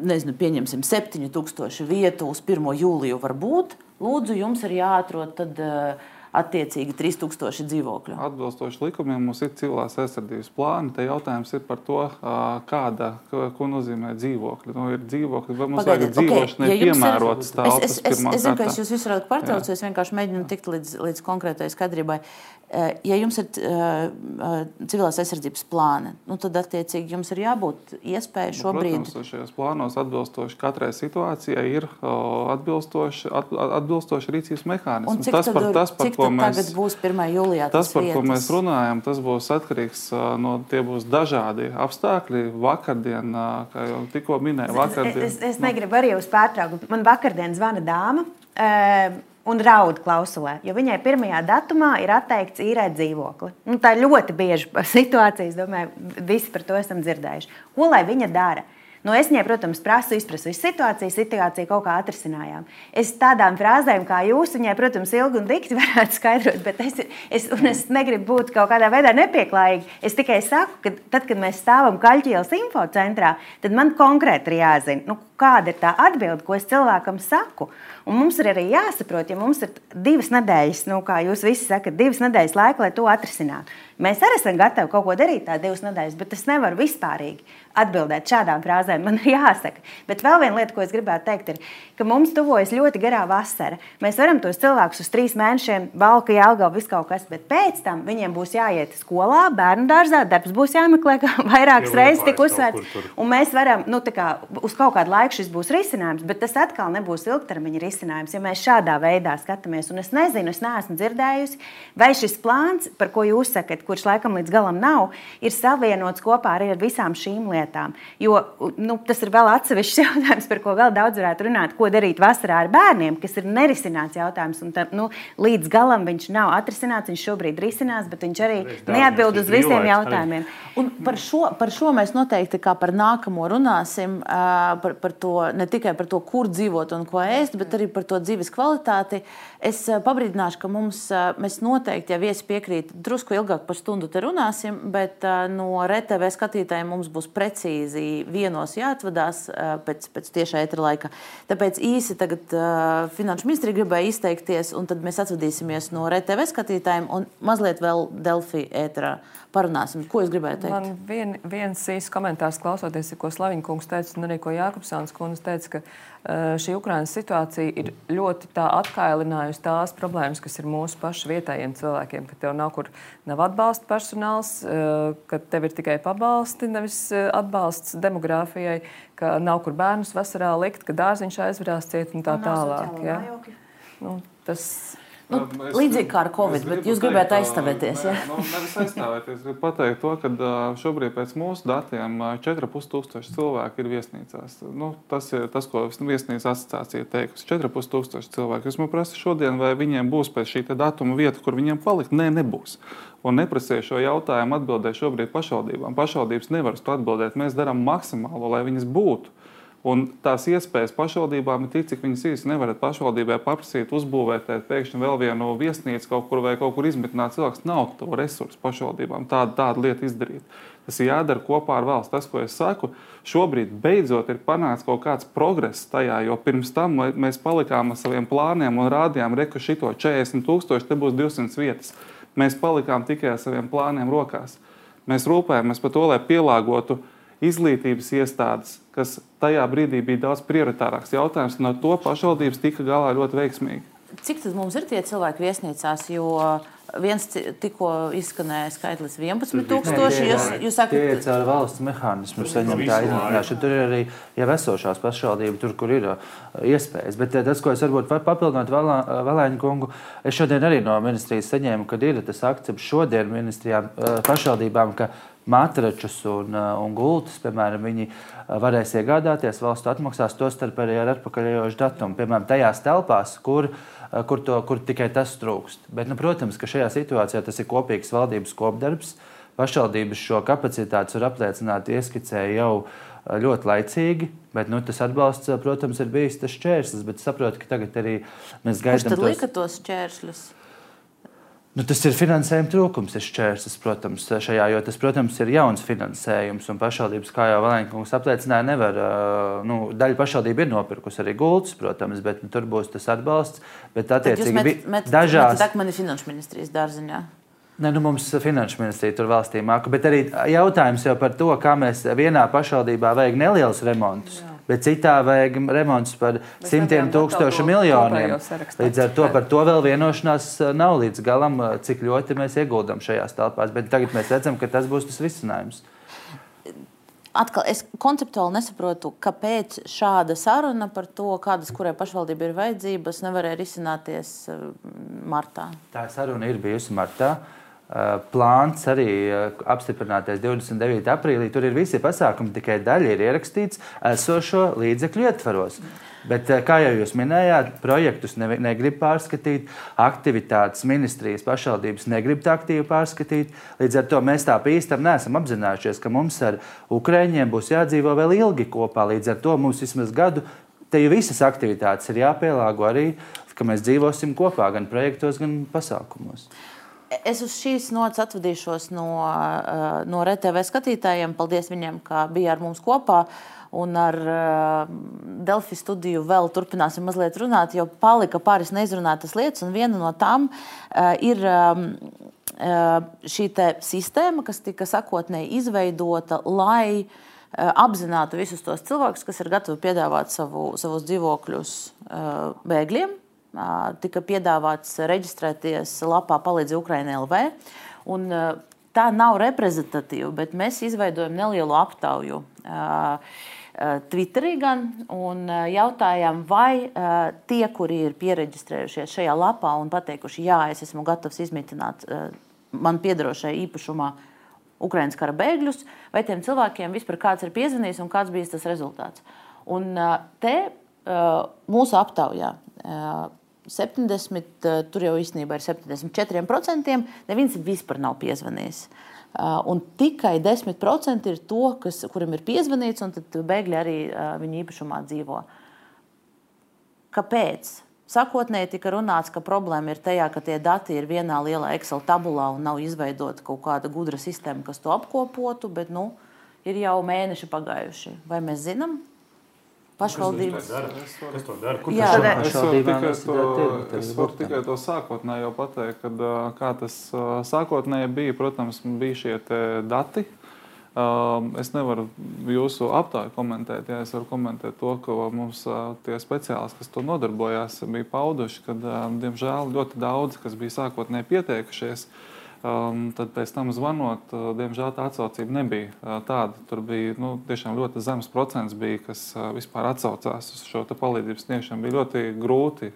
Speaker 1: nezinu, pieņemsim, 7000 vietu uz 1. jūliju var būt. Lūdzu, jums ir jāatrod tad, uh, attiecīgi 3000 dzīvokļu.
Speaker 7: Atbilstoši likumiem mums ir civilās aizsardzības plāni. Te jautājums ir par to, kāda, ko nozīmē dzīvokļi. Nu, ir dzīvokļi, vai mums Pagaidiet, vajag dzīvošanai okay, ja piemērotas telpas.
Speaker 1: Es, es, es, es zinu, ka es jūs visu varētu pārtraukt, es vienkārši mēģinu tikt līdz, līdz konkrētai skaidrībai. Ja jums ir uh, civilās aizsardzības plāni, nu, tad attiecīgi jums ir jābūt iespējai nu, šobrīd.
Speaker 7: Nu, protams, šajos plānos atbilstoši katrai situācijai ir atbilstoši, atbilstoši rīcības mehānismi. Tas par, tas, par ko mēs,
Speaker 1: tagad būs 1. jūlijā.
Speaker 7: Tas, tas par vietas. ko mēs runājam, tas būs atkarīgs no tie būs dažādi apstākļi. Vakardien, kā jau tikko minēju, vakardien.
Speaker 2: Es, es, es negribu arī uz pārtraukumu. Man vakardien zvana dāma. Uh, un raud klausulē, jo viņai pirmajā datumā ir atteikts īrēt dzīvokli. Nu, tā ir ļoti bieža *laughs* situācija. Es domāju, visi par to esam dzirdējuši. Ko lai viņa dara? Nu, es viņai, protams, prasu izprast visu situāciju, situāciju kaut kā atrisinājām. Es tādām frāzēm, kā jūs, viņai, protams, ilgi un dikti *laughs* varētu skaidrot, bet es, es, es negribu būt kaut kādā veidā nepieklājīga. Es tikai saku, ka tad, kad mēs stāvam Kaļķielas infocentrā, tad man konkrēti ir jāzina, nu, kāda ir tā atbilde, ko es cilvēkam saku. Un mums ir arī jāsaprot, ja mums ir divas nedēļas, nu, kā jūs visi sakat, divas nedēļas laika, lai to atrisinātu. Mēs arī esam gatavi kaut ko darīt tādas divas nedēļas, bet es nevaru vispārīgi atbildēt šādām frāzēm. Man ir jāsaka. Bet vēl viena lieta, ko es gribētu teikt, ir, ka mums tuvojas ļoti garā vasara. Mēs varam tos cilvēkus uz trīs mēnešiem, valka, jālgā, viss kaut kas, bet pēc tam viņiem būs jāiet skolā, bērnu dārzā, darbs būs jāmeklē, kā *laughs* vairākas reizes tik uzsvērts. Un mēs varam, nu, kā, uz kaut kādu laiku šis būs risinājums, bet tas atkal nebūs ilgtermiņa risinājums, ja mēs šādā veidā skatāmies. Un es nezinu, es neesmu dzirdējusi, vai šis plāns, par ko jūs sakat, kurš laikam līdz galam nav, ir savienots kopā arī ar visām šīm lietām. Jo nu, tas ir vēl atsevišķs *laughs* jautājums, par ko vēl daudz varētu runāt. Ko darīt vasarā ar bērniem, kas ir nerisināts jautājums. Un, tā, nu, līdz galam viņš nav atrisināts, viņš šobrīd risinās, bet viņš arī neatbild uz visiem jautājumiem.
Speaker 1: Un par šo, par šo mēs noteikti kā par nākamo runāsim, par, par to, ne tikai par to, kur dzīvot un ko ēst, bet arī par to dzīves kvalitāti. Es eh, pabrīdināšu, ka mums, eh, mēs noteikti, ja viesi piekrīt, drusku ilgāk par stundu te runāsim, bet eh, no RTV skatītājiem mums būs precīzi vienos jāatvadās pēc, pēc tiešā etra laika. Tāpēc īsi tagad Finanšu ministri gribēja izteikties, un tad mēs atvadīsimies no RTV skatītājiem un mazliet vēl Delfi ētrā parunāsim. Ko jūs gribējāt teikt?
Speaker 5: Man vien, viens īsts komentārs klausoties, ko Slaviņa kungs teica, un arī ko Jākopsāns kundze teica, ka šī Ukrainas situācija ir ļoti tā atkailinājusi tās problēmas, kas ir mūsu pašu vietējiem cilvēkiem, ka tev nav kur nav atbalsta personāls, uh, ka tev ir tikai pabalsti, nevis uh, atbalsts demogrāfijai, ka nav kur bērnus vasarā likt, ka dārziņš aizvarās ciet un tā tālāk. Ja? Nu, tas
Speaker 1: Nu, es, līdzīgi kā ar Covid, bet jūs gribētu aizstāvēties.
Speaker 7: Ja? Nu, nevis aizstāvēties, gribu pateikt to, ka šobrīd pēc mūsu datiem 4,5 tūkstoši cilvēku ir viesnīcās. Nu, tas ir tas, ko viesnīcas asociācija teikusi. 4,5 tūkstoši cilvēku. Es man prasu šodien, vai viņiem būs pēc šī datuma vieta, kur viņiem palikt. Nē, nebūs. Un neprasīju šo jautājumu atbildēt šobrīd pašvaldībām. Pašvaldības nevar uz to atbildēt. Mēs darām maksimālo, lai viņas būtu. Un tās iespējas pašvaldībām ir tik, cik viņas īsti nevarat pašvaldībai paprasīt, uzbūvēt pēkšņi vēl vienu viesnīcu kaut kur vai kaut kur izmitināt. Cilvēks nav to resursu pašvaldībām tādu, tādu lietu izdarīt. Tas ir jādara kopā ar valsts. Tas, ko es saku, šobrīd beidzot ir panākts kaut kāds progress tajā, jo pirms tam mēs palikām ar saviem plāniem un rādījām, ka šito 40 tūkstoši, te būs 200 vietas. Mēs palikām tikai ar saviem plāniem rokās. Mēs rūpējamies par to, lai pielāgotu izglītības iestādes, kas tajā brīdī bija daudz prioritārāks jautājums, un ar to pašvaldības tika galā ļoti veiksmīgi.
Speaker 1: Cik tad mums ir tie cilvēki viesnīcās? Jo viens tikko izskanēja skaitlis 11,000. Jūs, jūs sakat,
Speaker 4: ka tie ir valsts mehānismu saņemtā izmitināšana. Tur ir arī jau esošās pašvaldības, tur, kur ir uh, iespējas. Bet uh, tas, ko es varbūt varu papildināt Valēņu kungu, es šodien arī no ministrijas saņēmu, kad ir tas akcepts šodien ministrijām uh, pašvaldībām, ka matračus un, un gultus, piemēram, viņi varēs iegādāties, valsts atmaksās to starp arī ar atpakaļējošu datumu. Piemēram, tajās telpās, kur uh, kur, to, kur tikai tas trūkst. Bet, nu, protams, ka šajā situācijā tas ir kopīgs valdības kopdarbs. Pašvaldības šo kapacitāti var apliecināt, ieskicēja jau eh, ļoti laicīgi, bet nu, tas atbalsts, eh, protams, ir bijis tas šķērslis. Bet saprotu, ka tagad arī mēs gaidām.
Speaker 1: Kurš tad tos... lika tos šķēršļus?
Speaker 4: Nu, tas ir finansējuma trūkums, ir šķērslis, protams, šajā, jo tas, protams, ir jauns finansējums. Un pašvaldības, kā jau Valēnkungs apliecināja, nevar. Nu, daļa pašvaldība ir nopirkusi arī gultus, protams, bet nu, tur būs tas atbalsts. Bet, attiecīgi, met, met,
Speaker 1: dažās... met, met, finanšu ministrijas dārziņā.
Speaker 4: Ne, nu mums finanšu ministrija tur valstī māca, bet arī jautājums jau par to, kā mēs vienā pašvaldībā vajag nelielus remontus. Jā bet citā vajag remonts par Mēs simtiem tūkstošu miljoniem. Līdz ar to par to vēl vienošanās uh, nav līdz galam, uh, cik ļoti mēs ieguldam šajās telpās. Bet tagad mēs redzam, ka tas būs tas risinājums.
Speaker 1: Atkal, es konceptuāli nesaprotu, kāpēc šāda saruna par to, kādas kurai pašvaldībai ir vajadzības, nevarēja risināties uh, martā.
Speaker 4: Tā saruna ir bijusi martā. Uh, Eh, plāns arī eh, apstiprinātais 29. aprīlī. Tur ir visi pasākumi, tikai daļa ir ierakstīts esošo līdzekļu ietvaros. Bet, eh, kā jau jūs minējāt, projektus ne, negrib pārskatīt, aktivitātes ministrijas pašvaldības negrib tā aktīvi pārskatīt. Līdz ar to mēs tā īstam neesam apzinājušies, ka mums ar Ukraiņiem būs jādzīvo vēl ilgi kopā. Līdz ar to mums vismaz gadu te jau visas aktivitātes ir jāpielāgo arī, ka mēs dzīvosim kopā gan projektos, gan pasākumos.
Speaker 1: Es uz šīs nots atvadīšos no, eh, no RTV skatītājiem. Paldies viņiem, ka bija ar mums kopā. Un ar uh, Delfi studiju vēl turpināsim mazliet runāt, jo palika pāris neizrunātas lietas. Viena no tām uh, ir uh, šī sistēma, kas tika sakotnēji izveidota, lai apzinātu visus tos cilvēkus, kas ir gatavi piedāvāt savu, savus dzīvokļus bēgļiem tika piedāvāts reģistrēties lapā Palīdzi Ukraiņai LV. Un, tā nav reprezentatīva, bet mēs izveidojam nelielu aptauju. Twitterī gan un jautājām, vai tie, kuri ir pieregistrējušies šajā lapā un pateikuši, jā, es esmu gatavs izmitināt man piedarošai īpašumā Ukraiņas kara bēgļus, vai tiem cilvēkiem vispār kāds ir piezvanījis un kāds bija tas rezultāts. Un te mūsu aptaujā 70, tur jau īstenībā ir 74%, neviens vispār nav piezvanījis. Un tikai 10% ir to, kas, kuram ir piezvanīts, un tad bēgļi arī viņa īpašumā dzīvo. Kāpēc? Sākotnēji tika runāts, ka problēma ir tajā, ka tie dati ir vienā lielā Excel tabulā un nav izveidota kaut kāda gudra sistēma, kas to apkopotu, bet nu, ir jau mēneši pagājuši. Vai mēs zinām? Pašvaldības.
Speaker 6: Kas to dara? Kur
Speaker 7: Jā,
Speaker 6: tas
Speaker 7: ne, es varu tikai
Speaker 4: tas
Speaker 7: to,
Speaker 4: ir
Speaker 7: es varu tikai to sākotnēji jau pateikt, kad, kā tas sākotnēji bija. Protams, bija šie dati, es nevaru jūsu aptāju komentēt, ja es varu komentēt to, ka mums uh, tie speciālisti, kas to nodarbojās, bija pauduši, ka, um, diemžēl, ļoti daudzi, kas bija sākotnēji pieteikušies, um, tad pēc tam zvanot, uh, diemžēl tā atsaucība nebija uh, tāda. Tur bija nu, tiešām ļoti zems procents, bija, kas vispār atsaucās uz šo palīdzības sniegšanu. Bija ļoti grūti.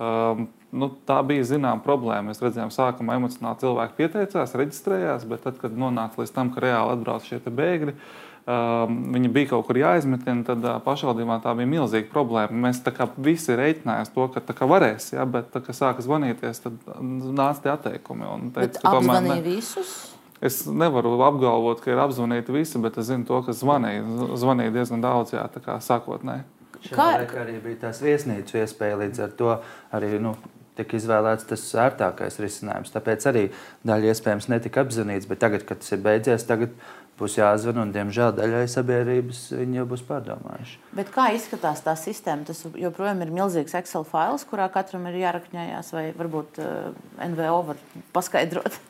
Speaker 7: Um, nu, tā bija zināma problēma. Mēs redzējām, sākumā emocionāli cilvēki pieteicās, reģistrējās, bet tad, kad nonāca līdz tam, ka reāli atbrauc šie bēgļi, um, viņi bija kaut kur jāizmetina, tad pašvaldībā tā bija milzīga problēma. Mēs visi reiķinājāmies to, ka tā varēs, ja, bet, tā, kad sāka zvanīties, tad nāca tie atteikumi.
Speaker 1: Teica, ka tomēr ne visus.
Speaker 7: Es nevaru apgalvot, ka ir apzvanīti visi, bet es zinu to, ka zvanīja, zvanīja diezgan daudz, jā, tā kā sākotnēji.
Speaker 4: Kā arī bija tās viesnīcu iespēja, līdz ar to arī nu, tika izvēlēts tas ērtākais risinājums. Tāpēc arī daļa iespējams netika apzināts, bet tagad, kad tas ir beidzies, tagad būs jāzvan, un diemžēl daļai sabiedrības viņi jau būs pārdomājuši.
Speaker 1: Bet kā izskatās tā sistēma? Tas joprojām ir milzīgs Excel fails, kurā katram ir jārakņājās, vai varbūt uh, eh, NVO var paskaidrot. *laughs*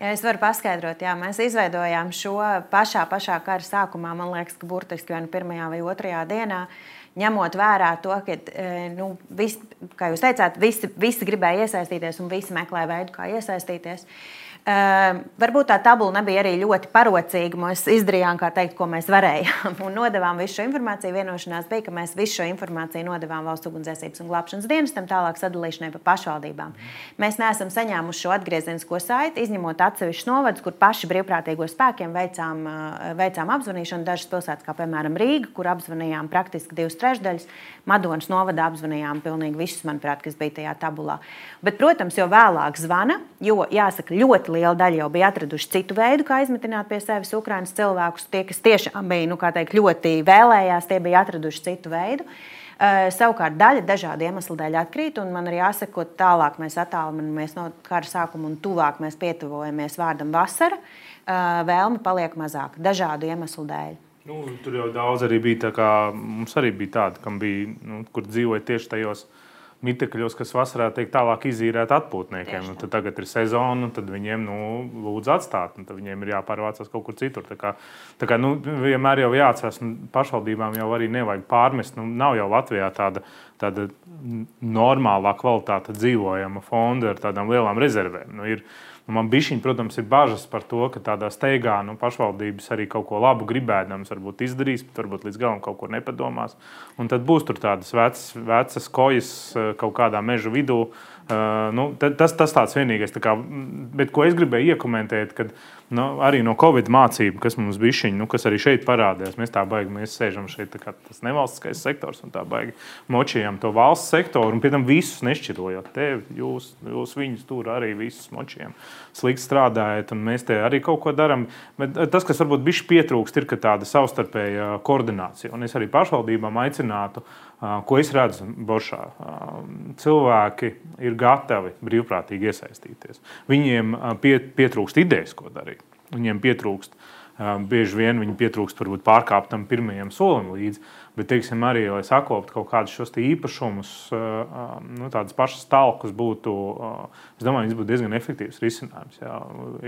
Speaker 2: Ja es varu paskaidrot, jā, mēs izveidojām šo pašā, pašā kara sākumā, man liekas, ka burtiski vai nu pirmajā vai otrajā dienā. Ņemot vērā to, ka, e, nu, vis, kā jūs teicāt, visi, visi gribēja iesaistīties un visi meklē veidu, kā iesaistīties. Uh, varbūt tā tabula nebija arī ļoti parocīga. Mēs izdarījām, kā teikt, ko mēs varējām. Un nodevām visu šo informāciju. Vienošanās bija, ka mēs visu šo informāciju nodevām valsts ugunsdzēsības un glābšanas dienestam, tālāk sadalīšanai pa pašvaldībām. Mēs neesam saņēmuši šo atgriezenisko saiti, izņemot atsevišķus novadus, kur paši brīvprātīgo spēkiem veicām, uh, veicām apzvanīšanu. Dažas pilsētas, kā piemēram Rīga, kur apzvanījām praktiski divas trešdaļas, Madonas novadā apzvanījām pilnīgi visus, manuprāt, kas bija tajā tabulā. Bet, protams, jo vēlāk zvana, jo jāsaka, ļoti ļoti liela daļa jau bija atraduši citu veidu, kā izmitināt pie sevis Ukraiņas cilvēkus. Tie, kas tiešām bija nu, teikt, ļoti vēlējās, tie bija atraduši citu veidu. Uh, savukārt daļa dažādu iemeslu dēļ atkrīt, un man arī jāsaka, ko tālāk mēs attālinamies no kara sākuma un tuvāk mēs pietuvojamies vārdam vasara, uh, vēlme paliek mazāka dažādu iemeslu dēļ.
Speaker 6: Nu, tur jau daudz arī bija. Tā kā, mums arī bija tādi, kam bija, nu, kur dzīvoja tieši tajos uh, mitekļos, kas vasarā tiek tālāk izīrēt atpūtniekiem. Nu, tagad ir sezona, tad viņiem nu, lūdzu atstāt, un viņiem ir jāpārvācas kaut kur citur. Tā kā, tā kā nu, vienmēr jau jāatcerās, nu, pašvaldībām jau arī nevajag pārmest. Nu, nav jau Latvijā tāda, tāda normālā kvalitāte dzīvojama fonda ar tādām lielām rezervēm. Nu, ir, Nu, man bišķiņ, protams, ir bažas par to, ka tādā steigā nu, pašvaldības arī kaut ko labu gribēdams, varbūt izdarīs, bet varbūt līdz galam kaut ko nepadomās. Un tad būs tur tādas vecas, vecas kojas eh, kaut kādā meža vidū. Uh, nu, tas, tas tāds vienīgais, tā kā, bet ko es gribēju iekomentēt, kad uh, nu, arī no Covid mācību, kas mums bija šī, nu, kas arī šeit parādījās. Mēs tā baigi, mēs sēžam šeit, kā tas nevalstiskais sektors, un tā baigi močījām to valsts sektoru, un pēc tam visus nešķirojot. Tev, jūs, jūs viņus tur arī visus močījām. Slikti strādājat, un mēs te arī kaut ko darām. Bet eh, tas, kas varbūt bišķi pietrūkst, ir tāda savstarpēja koordinācija. Un es arī pašvaldībām aicinātu Ko es redzu Boršā? Cilvēki ir gatavi brīvprātīgi iesaistīties. Viņiem pietrūkst idejas, ko darīt. Viņiem pietrūkst, bieži vien viņi pietrūkst varbūt pārkāpt tam pirmajam solim līdzi. Bet, teiksim, arī, lai sakoptu kaut kādus šos īpašumus, nu, tādas pašas talkas būtu, es domāju, tas būtu diezgan efektīvs risinājums. Jā.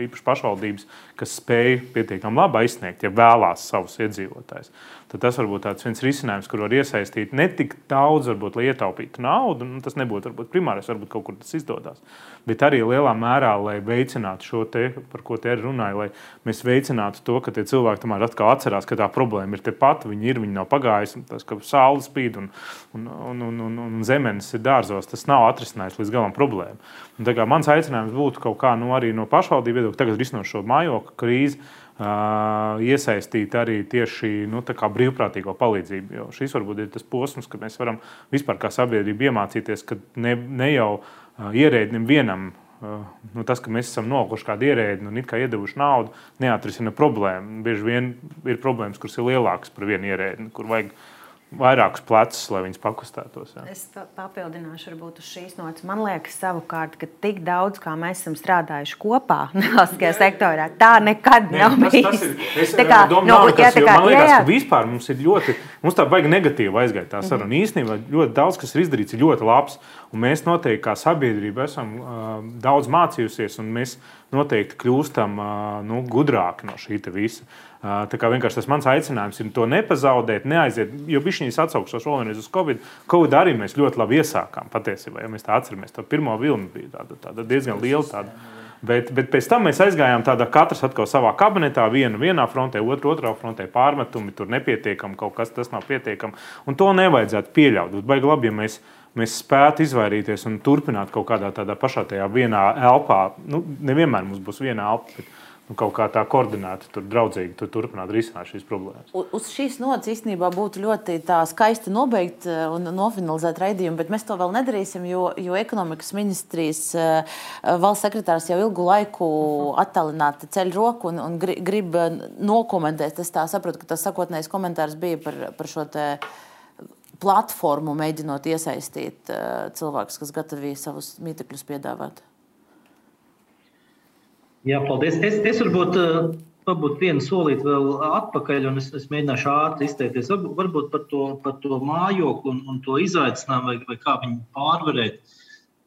Speaker 6: Īpaši pašvaldības, kas spēj pietiekami labi aizsniegt, ja vēlās savus iedzīvotājus tad tas var būt viens risinājums, kur var iesaistīt ne tik daudz, varbūt, lai ietaupītu naudu. Nu, tas nebūtu varbūt, primārais, varbūt kaut kur tas izdodas. Bet arī lielā mērā, lai veicinātu šo te, par ko te ir runāja, lai mēs veicinātu to, ka tie cilvēki tomēr atkal atcerās, ka tā problēma ir tepat, viņi ir, viņi nav pagājuši, tas, ka saule spīd un, un, un, un, un, un zemenes ir dārzos, tas nav atrisinājis līdz galam problēmu. Un, mans aicinājums būtu kaut kā nu, arī no pašvaldību viedokļa, tagad risinot šo mājokļu krīzi iesaistīt arī tieši nu, brīvprātīgo palīdzību. Jo šis varbūt ir tas posms, kad mēs varam vispār kā sabiedrība iemācīties, ka ne, ne jau ierēdnim vienam. Nu, tas, ka mēs esam nolikuši kādu ierēdni un kā iedevuši naudu, neatrisina problēmu. Bieži vien ir problēmas, kuras ir lielākas par vienu ierēdni, kur vajag vairākus plecus, lai viņas pakustētos. Jā.
Speaker 2: Es papildināšu, varbūt uz šīs nots. Man liekas, savukārt, ka tik daudz, kā mēs esam strādājuši kopā *laughs* nevalstiskajā sektorā, tā nekad Nē, nav
Speaker 6: bijis. Tas, tas ir, es tā kā, domāju, no, jā, tas, tā kā, man liekas, jā, jā. ka vispār mums ir ļoti, mums tā baigi negatīvi aizgāja tā saruna. Mm -hmm. Īstenībā ļoti daudz, kas ir izdarīts, ir ļoti labs. Un mēs noteikti kā sabiedrība esam uh, daudz mācījusies, un mēs noteikti kļūstam uh, nu, gudrāki no šī visa. Tā kā vienkārši tas mans aicinājums ir to nepazaudēt, neaiziet, jo viņš viņas atsaukšos vēl vienreiz uz Covid. Covid arī mēs ļoti labi iesākām patiesībā, ja mēs tā atceramies. Tā pirmā vilna bija tāda, tāda diezgan liela. Tāda. Bet, bet pēc tam mēs aizgājām tādā, katrs atkal savā kabinetā, viena vienā frontē, otra otrā frontē, pārmetumi, tur nepietiekami, kaut kas tas nav pietiekami. Un to nevajadzētu pieļaut. Būtu baigi labi, ja mēs, mēs spētu izvairīties un turpināt kaut kādā tādā pašā tajā vienā elpā. Nu, nevienmēr mums būs viena elpa. Bet, nu, kaut kā tā koordinēti, tur draudzīgi tur turpināt risināt šīs problēmas.
Speaker 1: Uz šīs nots īstenībā būtu ļoti skaisti nobeigt eh, un nofinalizēt raidījumu, bet mēs to vēl nedarīsim, jo, jo ekonomikas ministrijas eh, valsts sekretārs jau ilgu laiku attālināti ceļ roku un, un grib nokomentēt. Es tā saprotu, ka tas sakotnējs komentārs bija par, par šo te platformu, mēģinot iesaistīt eh, cilvēkus, kas gatavi savus mītekļus piedāvāt.
Speaker 3: Jā, paldies. Es, es varbūt, eh, varbūt vienu solīti vēl atpakaļ, un es, es mēģināšu ātri izteikties. Varbūt, par, to, par to mājokli un, un to izaicinājumu, vai, vai kā viņu pārvarēt.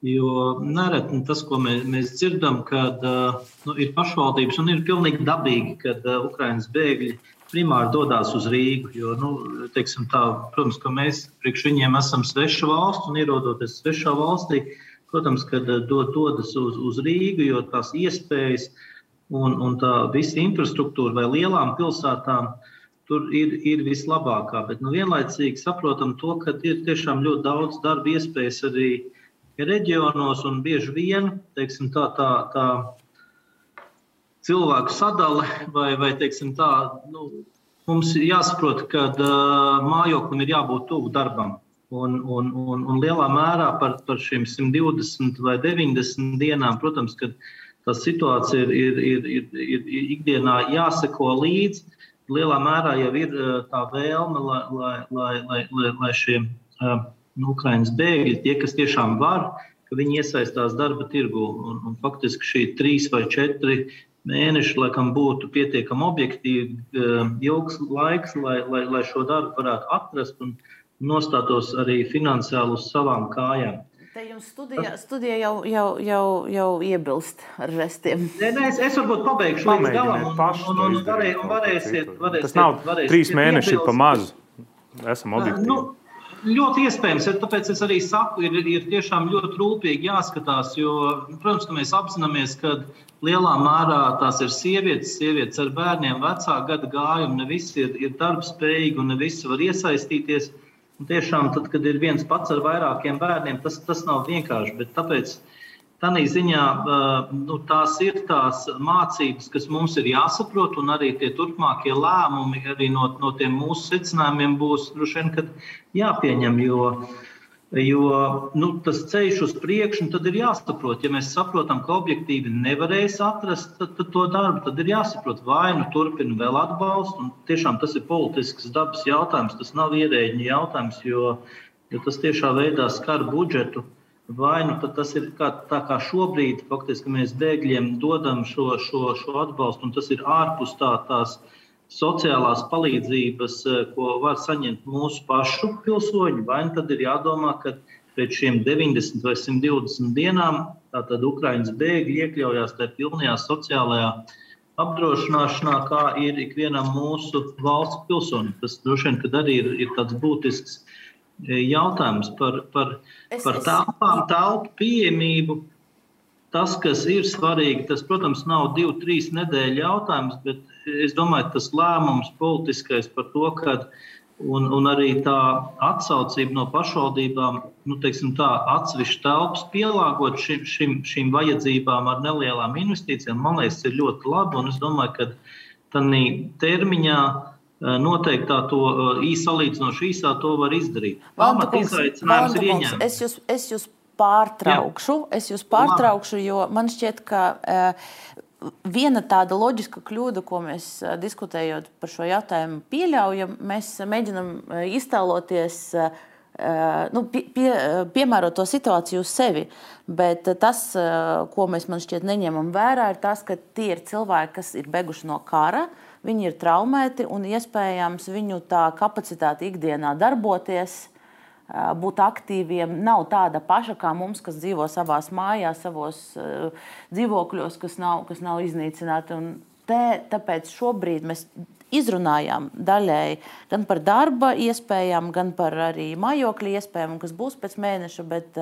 Speaker 3: Jo nereti tas, ko mēs, mēs dzirdam, kad uh, nu, ir pašvaldības un ir pilnīgi dabīgi, kad uh, Ukraiņas bēgļi primāri dodas uz Rīgu. Jo, nu, tā, protams, ka mēs priekš viņiem esam sveša valsts un ierodoties svešā valstī, uh, Protams, kad eh, dod, dodas uz, uz Rīgu, jo tās iespējas un, un tā visa infrastruktūra vai lielām pilsētām tur ir, ir vislabākā. Bet nu, vienlaicīgi saprotam to, ka ir tiešām ļoti daudz darba iespējas arī reģionos un bieži vien teiksim, tā, tā, tā cilvēku sadale vai, vai teiksim, tā, nu, mums ir jāsaprot, ka uh, mājoklim ir jābūt tuvu darbam. Un, un, un, un lielā mērā par, par šīm 120 vai 90 dienām, protams, ka tā situācija ir, ir, ir, ir, ir, ikdienā jāseko līdzi. Lielā mērā jau ir tā vēlme, lai, lai, lai, lai, lai, šie uh, Ukraiņas bēgļi, tie, kas tiešām var, ka viņi iesaistās darba tirgu. Un, un faktiski šī trīs vai četri mēneši, laikam, būtu pietiekami objektīvi, ilgs laiks, lai, lai, lai šo darbu varētu atrast. Un, uh, nostātos arī finansiāli uz savām kājām.
Speaker 1: Te jums studija, studija jau, jau, jau, jau iebilst ar restiem.
Speaker 3: Nē, nē es, es varbūt pabeigšu līdz galam, un, un, un, varē, un varēsiet,
Speaker 6: varēsiet. Tas nav varēsiet trīs mēneši iebilst. pa mazu. Esam objektīvi. Nu,
Speaker 3: ļoti iespējams, ir, tāpēc es arī saku, ir, ir tiešām ļoti rūpīgi jāskatās, jo, protams, ka mēs apzināmies, ka lielā mērā tās ir sievietes, sievietes ar bērniem, vecā gada gājuma, ne visi ir, ir darbspējīgi un ne visi var iesaistīties. Uh, Un tiešām, tad, kad ir viens pats ar vairākiem bērniem, tas, tas nav vienkārši. Bet tāpēc tādā ziņā nu, tās ir tās mācības, kas mums ir jāsaprot, un arī tie turpmākie lēmumi arī no, no tiem mūsu secinājumiem būs droši vien jāpieņem. Jo, uh, Jo nu, tas ceļš uz priekšu, tad ir jāsaprot, ja mēs saprotam, ka objektīvi nevarēs atrast tad, tad to darbu, tad ir jāsaprot, vai nu turpina vēl atbalstu. Tiešām tas ir politisks dabas jautājums, tas nav ierēģiņa jautājums, jo, jo tas tiešā veidā skar budžetu. Vai nu tas ir kā, tā kā šobrīd, faktiski mēs bēgļiem dodam šo, šo, šo atbalstu, un tas ir ārpus tā, tās sociālās palīdzības, eh, ko var saņemt mūsu pašu pilsoņi, vai nu tad ir jādomā, ka pēc šiem 90 vai 120 dienām tātad Ukraiņas bēgļi iekļaujās tajā pilnajā sociālajā apdrošināšanā, kā ir ikvienam mūsu valsts pilsonim. Tas droši vien arī ir, ir tāds būtisks eh, jautājums par, par, es, par telpām, telpu pieejamību. Tas, kas ir svarīgi, tas, protams, nav divu, trīs nedēļu jautājums, bet es domāju, tas lēmums politiskais par to, ka un, un arī tā atsaucība no pašvaldībām, nu, teiksim, tā atsevišķi telpas pielāgot šim, šim, šīm vajadzībām ar nelielām investīcijām, man liekas, ir ļoti labi. Un es domāju, ka tādā termiņā noteiktā to īsi salīdzinoši īsā to var izdarīt.
Speaker 1: Pamat izaicinājums ir ieņemt. Es jūs, es jūs pārtraukšu, Jā. es jūs pārtraukšu, jo man šķiet, ka uh, Viena tāda loģiska kļūda, ko mēs diskutējot par šo jautājumu pieļaujam, mēs mēģinam iztēloties, nu, pie, pie, piemērot to situāciju sevi. Bet tas, ko mēs man šķiet neņemam vērā, ir tas, ka tie ir cilvēki, kas ir beguši no kara, viņi ir traumēti un iespējams viņu tā kapacitāte ikdienā darboties būt aktīviem nav tāda paša kā mums, kas dzīvo savā mājās, savos uh, dzīvokļos, kas nav, kas nav iznīcināti. Un te, tāpēc šobrīd mēs izrunājām daļēji gan par darba iespējām, gan par arī mājokļa iespējām, kas būs pēc mēneša. Bet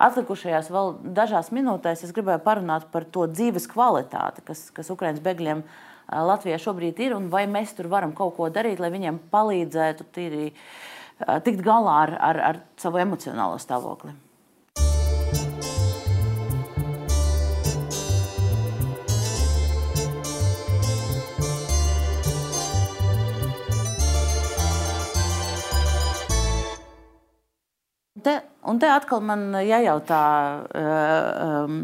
Speaker 1: atlikušajās vēl dažās minūtēs es gribēju parunāt par to dzīves kvalitāti, kas, kas Ukraiņas bēgļiem Latvijā šobrīd ir, un vai mēs tur varam kaut ko darīt, lai viņiem palīdzētu tīri. Uh, tikt galā ar, ar, ar savu emocionālo stāvokli. Te, un te atkal man jājautā um,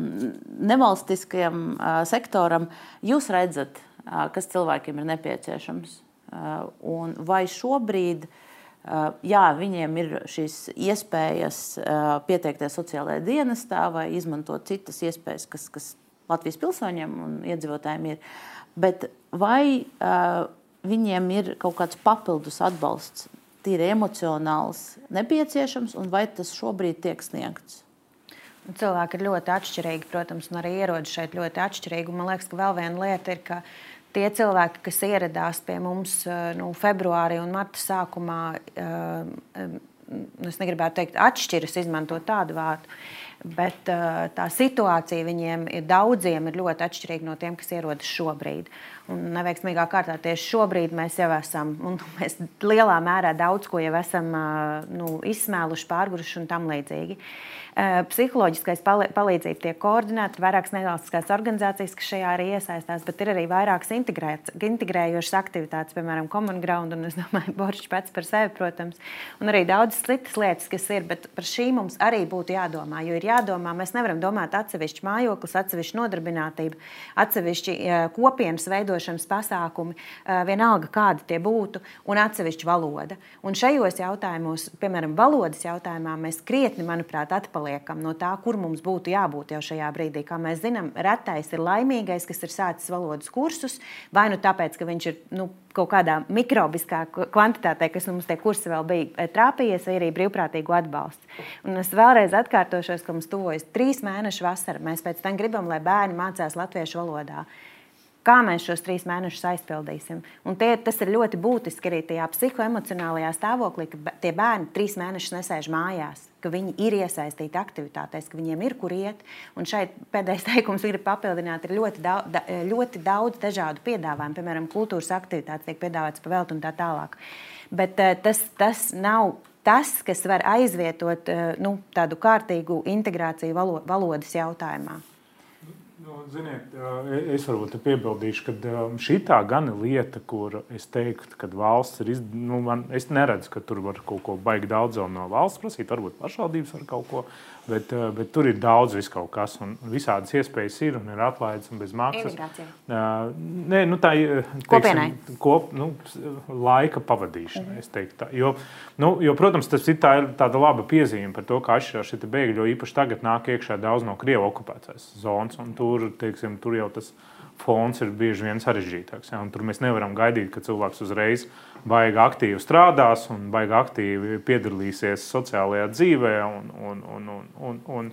Speaker 1: nevalstiskajam uh, sektoram, jūs redzat, kas cilvēkiem ir nepieciešams. Un vai šobrīd uh, Eh, jā, viņiem ir šīs iespējas eh, pieteikties sociālajā dienestā vai izmantot citas iespējas, kas, kas Latvijas pilsoņiem un iedzīvotājiem ir. Bet vai uh, viņiem ir kaut kāds papildus atbalsts, tīri emocionāls, nepieciešams, un vai tas šobrīd tiek sniegts?
Speaker 2: Cilvēki ir ļoti atšķirīgi, protams, un arī ierodas šeit ļoti atšķirīgi. Man liekas, ka vēl viena lieta ir, ka tie cilvēki, kas ieradās pie mums eh, nu, februārī un marta sākumā, eh, es negribētu teikt, atšķiras, izmantot tādu vārdu. Bet uh, tā situācija viņiem ir daudziem ir ļoti atšķirīga no tiem, kas ierodas šobrīd. Un neveiksmīgā kārtā tieši šobrīd mēs jau esam, un *laughs* mēs lielā mērā daudz ko jau esam nu, izsmēluši, pārguruši un tam līdzīgi. Uh, Eh, psiholoģiskais palīdzība tiek koordinēta, ir vairākas nevalstiskās organizācijas, kas šajā arī iesaistās, bet ir arī vairākas integrējošas aktivitātes, piemēram, Common Ground, un es domāju, *laughs* Boršs pats par sevi, protams, un arī daudzas citas lietas, kas ir, bet par šīm mums arī būtu jādomā, jo ir jādomā, mēs nevaram domāt atsevišķi mājoklis, atsevišķi nodarbinātība, atsevišķi eh, kopienas veidošanas pasākumi, eh, vienalga kādi tie būtu, un atsevišķi valoda. Un šajos jautājumos, piemēram, valodas jautājumā, mēs krietni, manuprāt, atpaliekam atpaliekam no tā, kur mums būtu jābūt jau šajā brīdī. Kā mēs zinām, retais ir laimīgais, kas ir sācis valodas kursus, vai nu tāpēc, ka viņš ir nu, kaut kādā mikrobiskā kvantitātē, kas mums tie kursi vēl bija eh, trāpījies, vai arī brīvprātīgu atbalstu. Un es vēlreiz atkārtošos, ka mums tuvojas trīs mēnešu vasara. Mēs pēc tam gribam, lai bērni mācās latviešu valodā kā mēs šos trīs mēnešus aizpildīsim. Un tie, tas ir ļoti būtiski arī tajā psihoemocionālajā stāvoklī, ka tie bērni trīs mēnešus nesēž mājās, ka viņi ir iesaistīti aktivitātēs, ka viņiem ir kur iet. Un šeit pēdējais *laughs* teikums ir papildināt, ir ļoti daudz, ļoti daudz dažādu piedāvājumu, piemēram, kultūras aktivitātes tiek piedāvātas pa veltu un tā tālāk. Bet eh, tas, tas nav tas, kas var aizvietot eh, nu, tādu kārtīgu integrāciju valodas jautājumā.
Speaker 6: Nu, ziniet, es varbūt piebildīšu, ka šī tā gan ir lieta, kur es teiktu, ka valsts ir. Iz... Nu, man, es neredzu, ka tur var kaut ko baigi daudz no valsts prasīt. Varbūt pašvaldības var kaut ko Bet, eh, bet tur ir daudz kaut kas, un visādas iespējas ir un ir atlaides un bez maksas. Uh, nē, nu, tā ir eh, kop, nu, laika pavadīšana. Mm -hmm. Tā, jo, nu, jo, protams, tas ir, tā ir tāda laba piezīme par to, kā atšķirās šie bēgļi. Jo īpaši tagad nāk iekšā daudz no Krievijas okupētās zonas, un tur, teiksim, tur jau tas fons ir bieži vien sarežģītāks. Ja? Tur mēs nevaram gaidīt, ka cilvēks uzreiz baigi aktīvi strādās un baigi aktīvi piedalīsies sociālajā dzīvē un, un, un, un, un, un,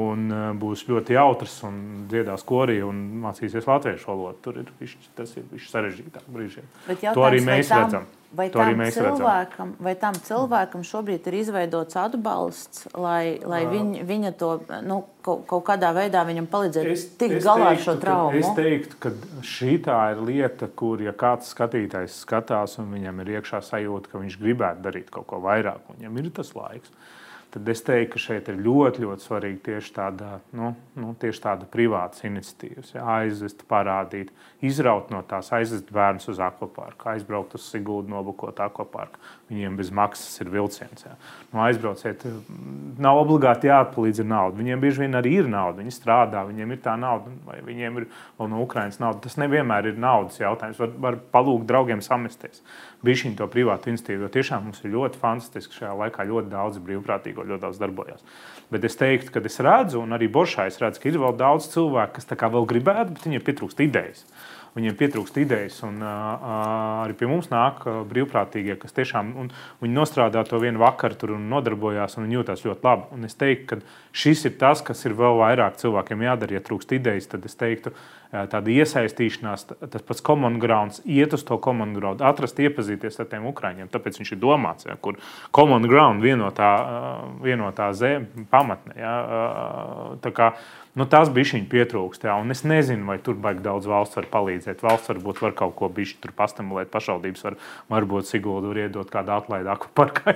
Speaker 6: un e, būs ļoti jautrs un dziedās korī un mācīsies latviešu valodu. Tur ir višķi, tas ir sarežģītāk brīžiem. To arī mēs tam... redzam.
Speaker 1: Vai tam, cilvēkam, vai tam cilvēkam šobrīd ir izveidots atbalsts, lai, lai viņ, viņa to nu, kaut, kaut kādā veidā viņam palīdzētu tikt galā ar šo traumu?
Speaker 6: Es teiktu, ka šī ir lieta, kur, ja kāds skatītājs skatās un viņam ir iekšā sajūta, ka viņš gribētu darīt kaut ko vairāk, un viņam ir tas laiks, tad es teiktu, ka šeit ir ļoti, ļoti svarīga tieši tāda, nu, nu, tieši tāda privāta iniciatīva. Ja, aizvest, parādīt, izraut no tās, aizvest bērnus uz akvaparku, aizbraukt uz Sigūdu, nobukot akvaparku. Viņiem bez maksas ir vilciens. Ja. Nu, aizbrauciet, nav obligāti jāatpalīdz ar naudu. Viņiem bieži vien arī ir nauda, viņi strādā, viņiem ir tā nauda, vai viņiem ir vēl no Ukrainas nauda. Tas nevienmēr ir naudas jautājums. Var, var palūgt draugiem samesties bija šī privāta institīva. Jo tiešām mums ir ļoti fantastiski šajā laikā, ļoti daudz brīvprātīgo, ļoti daudz darbojas. Bet es teiktu, ka es redzu, un arī Boršā es redzu, ka ir vēl daudz cilvēku, kas vēl gribētu, bet viņiem pietrūkst idejas. Viņiem pietrūkst idejas, un uh, arī pie mums nāk uh, brīvprātīgie, kas tiešām viņi nostrādā to vienu vakaru tur un nodarbojās, un viņi jūtas ļoti labi. Un es teiktu, ka šis ir tas, kas ir vēl vairāk cilvēkiem jādara. Ja trūkst idejas, tad es teiktu, ka tāda iesaistīšanās, tas pats common ground, iet uz to common ground, atrast, iepazīties ar tiem ukrāņiem. Tāpēc viņš ir domāts, ja, kur common ground vienotā, vienotā zeme, pamatne. Ja, tā kā Nu, tas bija viņa pietrūkst. Jā, es nezinu, vai tur baigi daudz valsts var palīdzēt. Valsts varbūt var kaut ko bišķi tur pastimulēt, pašvaldības var, varbūt Siguldu var iedot kādu atlaidu akvaparkā.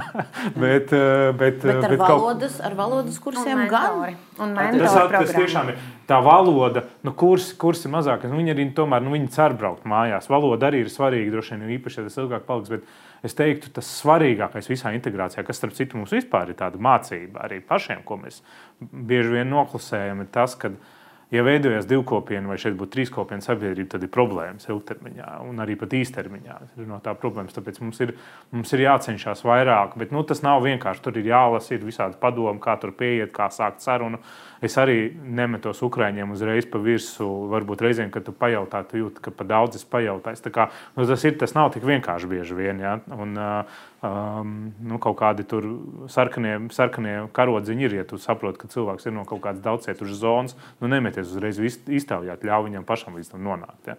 Speaker 6: *laughs*
Speaker 1: bet, eh, bet, bet ar, bet valodas, kaut... ar valodas kursiem gan.
Speaker 2: Un
Speaker 6: tas, tas tiešām ir tā valoda, nu, kurs, kurs ir mazākais. Nu, viņi arī tomēr nu, viņi cer braukt mājās. Valoda arī ir svarīga, droši vien īpaši, ja tas ilgāk paliks. Bet, es teiktu, tas svarīgākais visā integrācijā, kas starp citu mums vispār ir tāda mācība arī pašiem, ko mēs bieži vien noklusējam, ir tas, ka ja veidojas divkopiena vai šeit būtu trīskopiena sabiedrība, tad ir problēmas ilgtermiņā un arī pat īstermiņā. No tā problēmas. Tāpēc mums ir, mums ir jācenšas vairāk, bet nu, tas nav vienkārši. Tur ir jālasa, ir visādi padomi, kā tur pieiet, kā sākt sarunu. Es arī nemetos Ukrāņiem uzreiz pa virsmu. Varbūt reizēm, kad tu pajautā, tu jūti, ka pa daudz es pajautāju. Kā, nu, tas, ir, tas nav tik vienkārši bieži vien. Ja? Un, um, nu, kaut kādi tur sarkanie, sarkanie karodziņi ir, ja tu saproti, ka cilvēks ir no kaut kādas daudzcietušas zonas, nu nemeties uzreiz iztaujāt, ļauj viņam pašam līdz tam nonākt. Ja.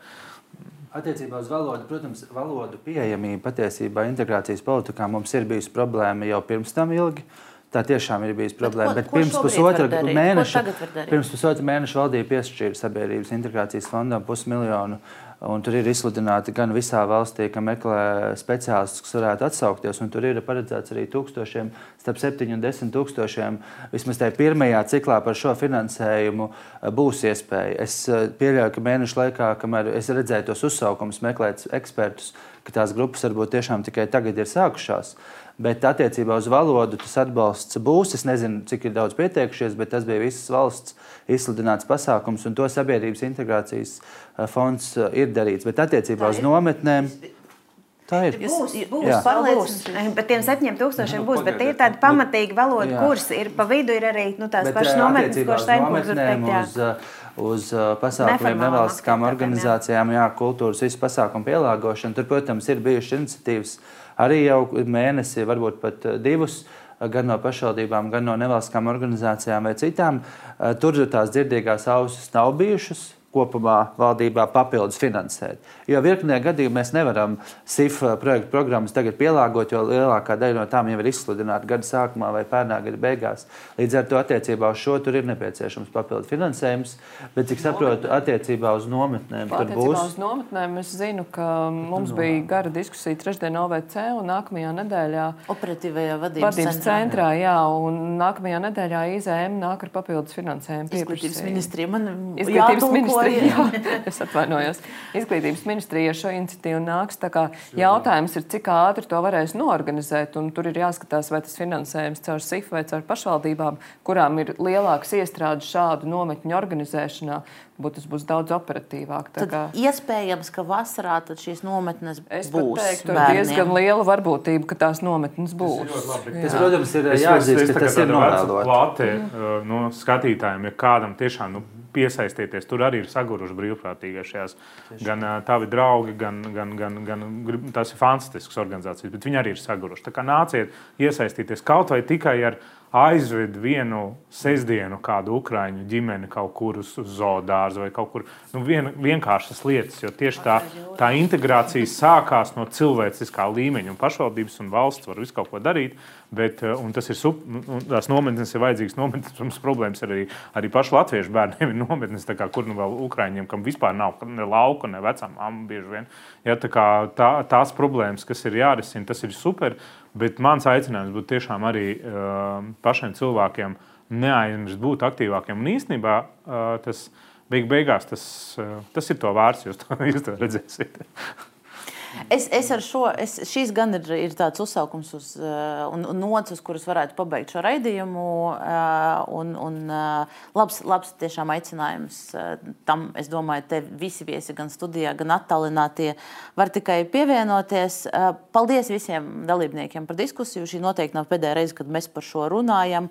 Speaker 4: Attiecībā uz valodu, protams, valodu pieejamību patiesībā integrācijas politikā mums ir bijusi problēma jau pirms tam ilgi. Uh, Tā tiešām ir bijusi problēma. Bet, ko, bet pirms, pusotra mēneša, pirms pusotra mēneša valdība piešķīra sabiedrības integrācijas fondam pusmiljonu. Un tur ir izsludināti gan visā valstī, ka meklē speciālistus, kas varētu atsaukties. Tur ir paredzēts arī tūkstošiem, starp 7 un 10 tūkstošiem. Vismaz tajā pirmajā ciklā par šo finansējumu eh, būs iespēja. Es eh, pieļauju, ka mēnešu laikā, kamēr es redzēju tos uzsaukumus, meklēt ekspertus, ka tās grupas varbūt tiešām tikai tagad ir sākušās. Bet attiecībā uz valodu tas atbalsts būs. Es nezinu, cik ir daudz pieteikušies, bet tas bija visas valsts izsludināts pasākums, un to sabiedrības integrācijas eh, fonds eh, ir darīts. Bet attiecībā uz nometnēm. Tā ir.
Speaker 2: Būs, būs, būs. Bet tiem septiņiem tūkstošiem būs. Bet tie ir tādi pamatīgi valodu kursi. Ir pa vidu ir arī nu, tās pašas
Speaker 4: eh,
Speaker 2: nometnes, ko Steinkungs var teikt.
Speaker 4: Uz, uz pasākumiem, nevalstiskām organizācijām, jā, kultūras, visu pasākumu pielāgošanu. Tur, protams, ir bijušas iniciatīvas arī jau mēnesi, varbūt pat eh, divus gan no pašvaldībām, gan no nevalstiskām organizācijām vai citām. Eh, tur tās dzirdīgās ausis nav bijušas kopumā valdībā papildus finansēt. Jo virknē gadījumā mēs nevaram SIF projektu programmas tagad pielāgot, jo lielākā daļa no tām jau ir izsludināta gada sākumā vai pērnā gada beigās. Līdz ar to attiecībā uz šo tur ir nepieciešams papildu finansējums, bet cik saprotu, attiecībā uz nometnēm tur būs.
Speaker 5: Attiecībā uz nometnēm es zinu, ka mums bija gara diskusija trešdien OVC un nākamajā nedēļā
Speaker 1: operatīvajā vadības, vadības
Speaker 5: centrā, centrā jā, un nākamajā nedēļā IZM nāk ar papildus finansējumu.
Speaker 1: Izglītības ministrija man
Speaker 5: Izglītības ministrija ministrija. *laughs* es atvainojos. Izglītības ministrija šo iniciatīvu nāks. Jautājums ir, cik ātri to varēs norganizēt. Tur ir jāskatās, vai tas finansējums caur SIF vai caur pašvaldībām, kurām ir lielāks iestrādes šādu nometņu organizēšanā. Būt, tas būs daudz operatīvāk.
Speaker 1: Tad kā... Iespējams, ka vasarā šīs nometnes
Speaker 5: es
Speaker 1: būs.
Speaker 5: Teiktu, ar diezgan lielu varbūtību, ka tās nometnes būs.
Speaker 4: Tas, protams, ir jāatzīst, ka tas ir novēlots.
Speaker 6: Plāte, mm. no skatītājiem, ja kādam tiešām nu, piesaistīties. Tur arī ir saguruši brīvprātīgie šajās. Gan uh, tavi draugi, gan, gan, gan, gan tas ir fantastisks organizācijas, bet viņi arī ir saguruši. Tā kā nāciet iesaistīties kaut vai tikai ar aizved vienu sestdienu kādu ukrāņu ģimeni kaut kur uz, zoodārzu vai kaut kur nu, vien, vienkāršas lietas. Jo tieši tā, tā integrācija sākās no cilvēciskā līmeņa, un pašvaldības un valsts var visu kaut ko darīt. Bet, eh, tas ir sub, nu, tās nometnes ir vajadzīgas. Nometnes, mums problēmas arī, arī pašu latviešu bērniem ir nometnes, kā, kur nu vēl ukrāņiem, kam vispār nav ne lauka, ne vecām māmām bieži vien. Ja, tā kā, tā, tās problēmas, kas ir jārisina, tas ir super. Bet mans aicinājums būtu tiešām arī uh, pašiem cilvēkiem neaizmirst būt aktīvākiem. Un īstenībā uh, tas beig beigās tas, uh, tas ir to vārds, jūs to, *laughs* jūs to redzēsiet.
Speaker 1: Es, es ar šo, es, šīs gan ir, ir tāds uzsaukums uz, uh, un, un nots, uz kuras varētu pabeigt šo raidījumu. Uh, un, un, uh, labs, labs tiešām aicinājums tam, es domāju, te visi viesi gan studijā, gan attālinātie var tikai pievienoties. Paldies visiem dalībniekiem par diskusiju. Šī noteikti nav pēdējā reize, kad mēs par šo runājam.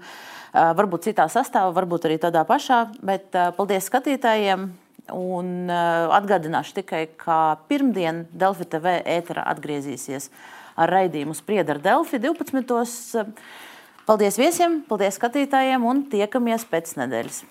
Speaker 1: Varbūt citā sastāvā, varbūt arī tādā pašā, bet paldies skatītājiem! Un uh, atgādināšu tikai, ka pirmdien Delfi TV ēterā atgriezīsies ar raidījumu Sprieda ar Delfi 12. Paldies viesiem, paldies skatītājiem un tiekamies pēc nedēļas.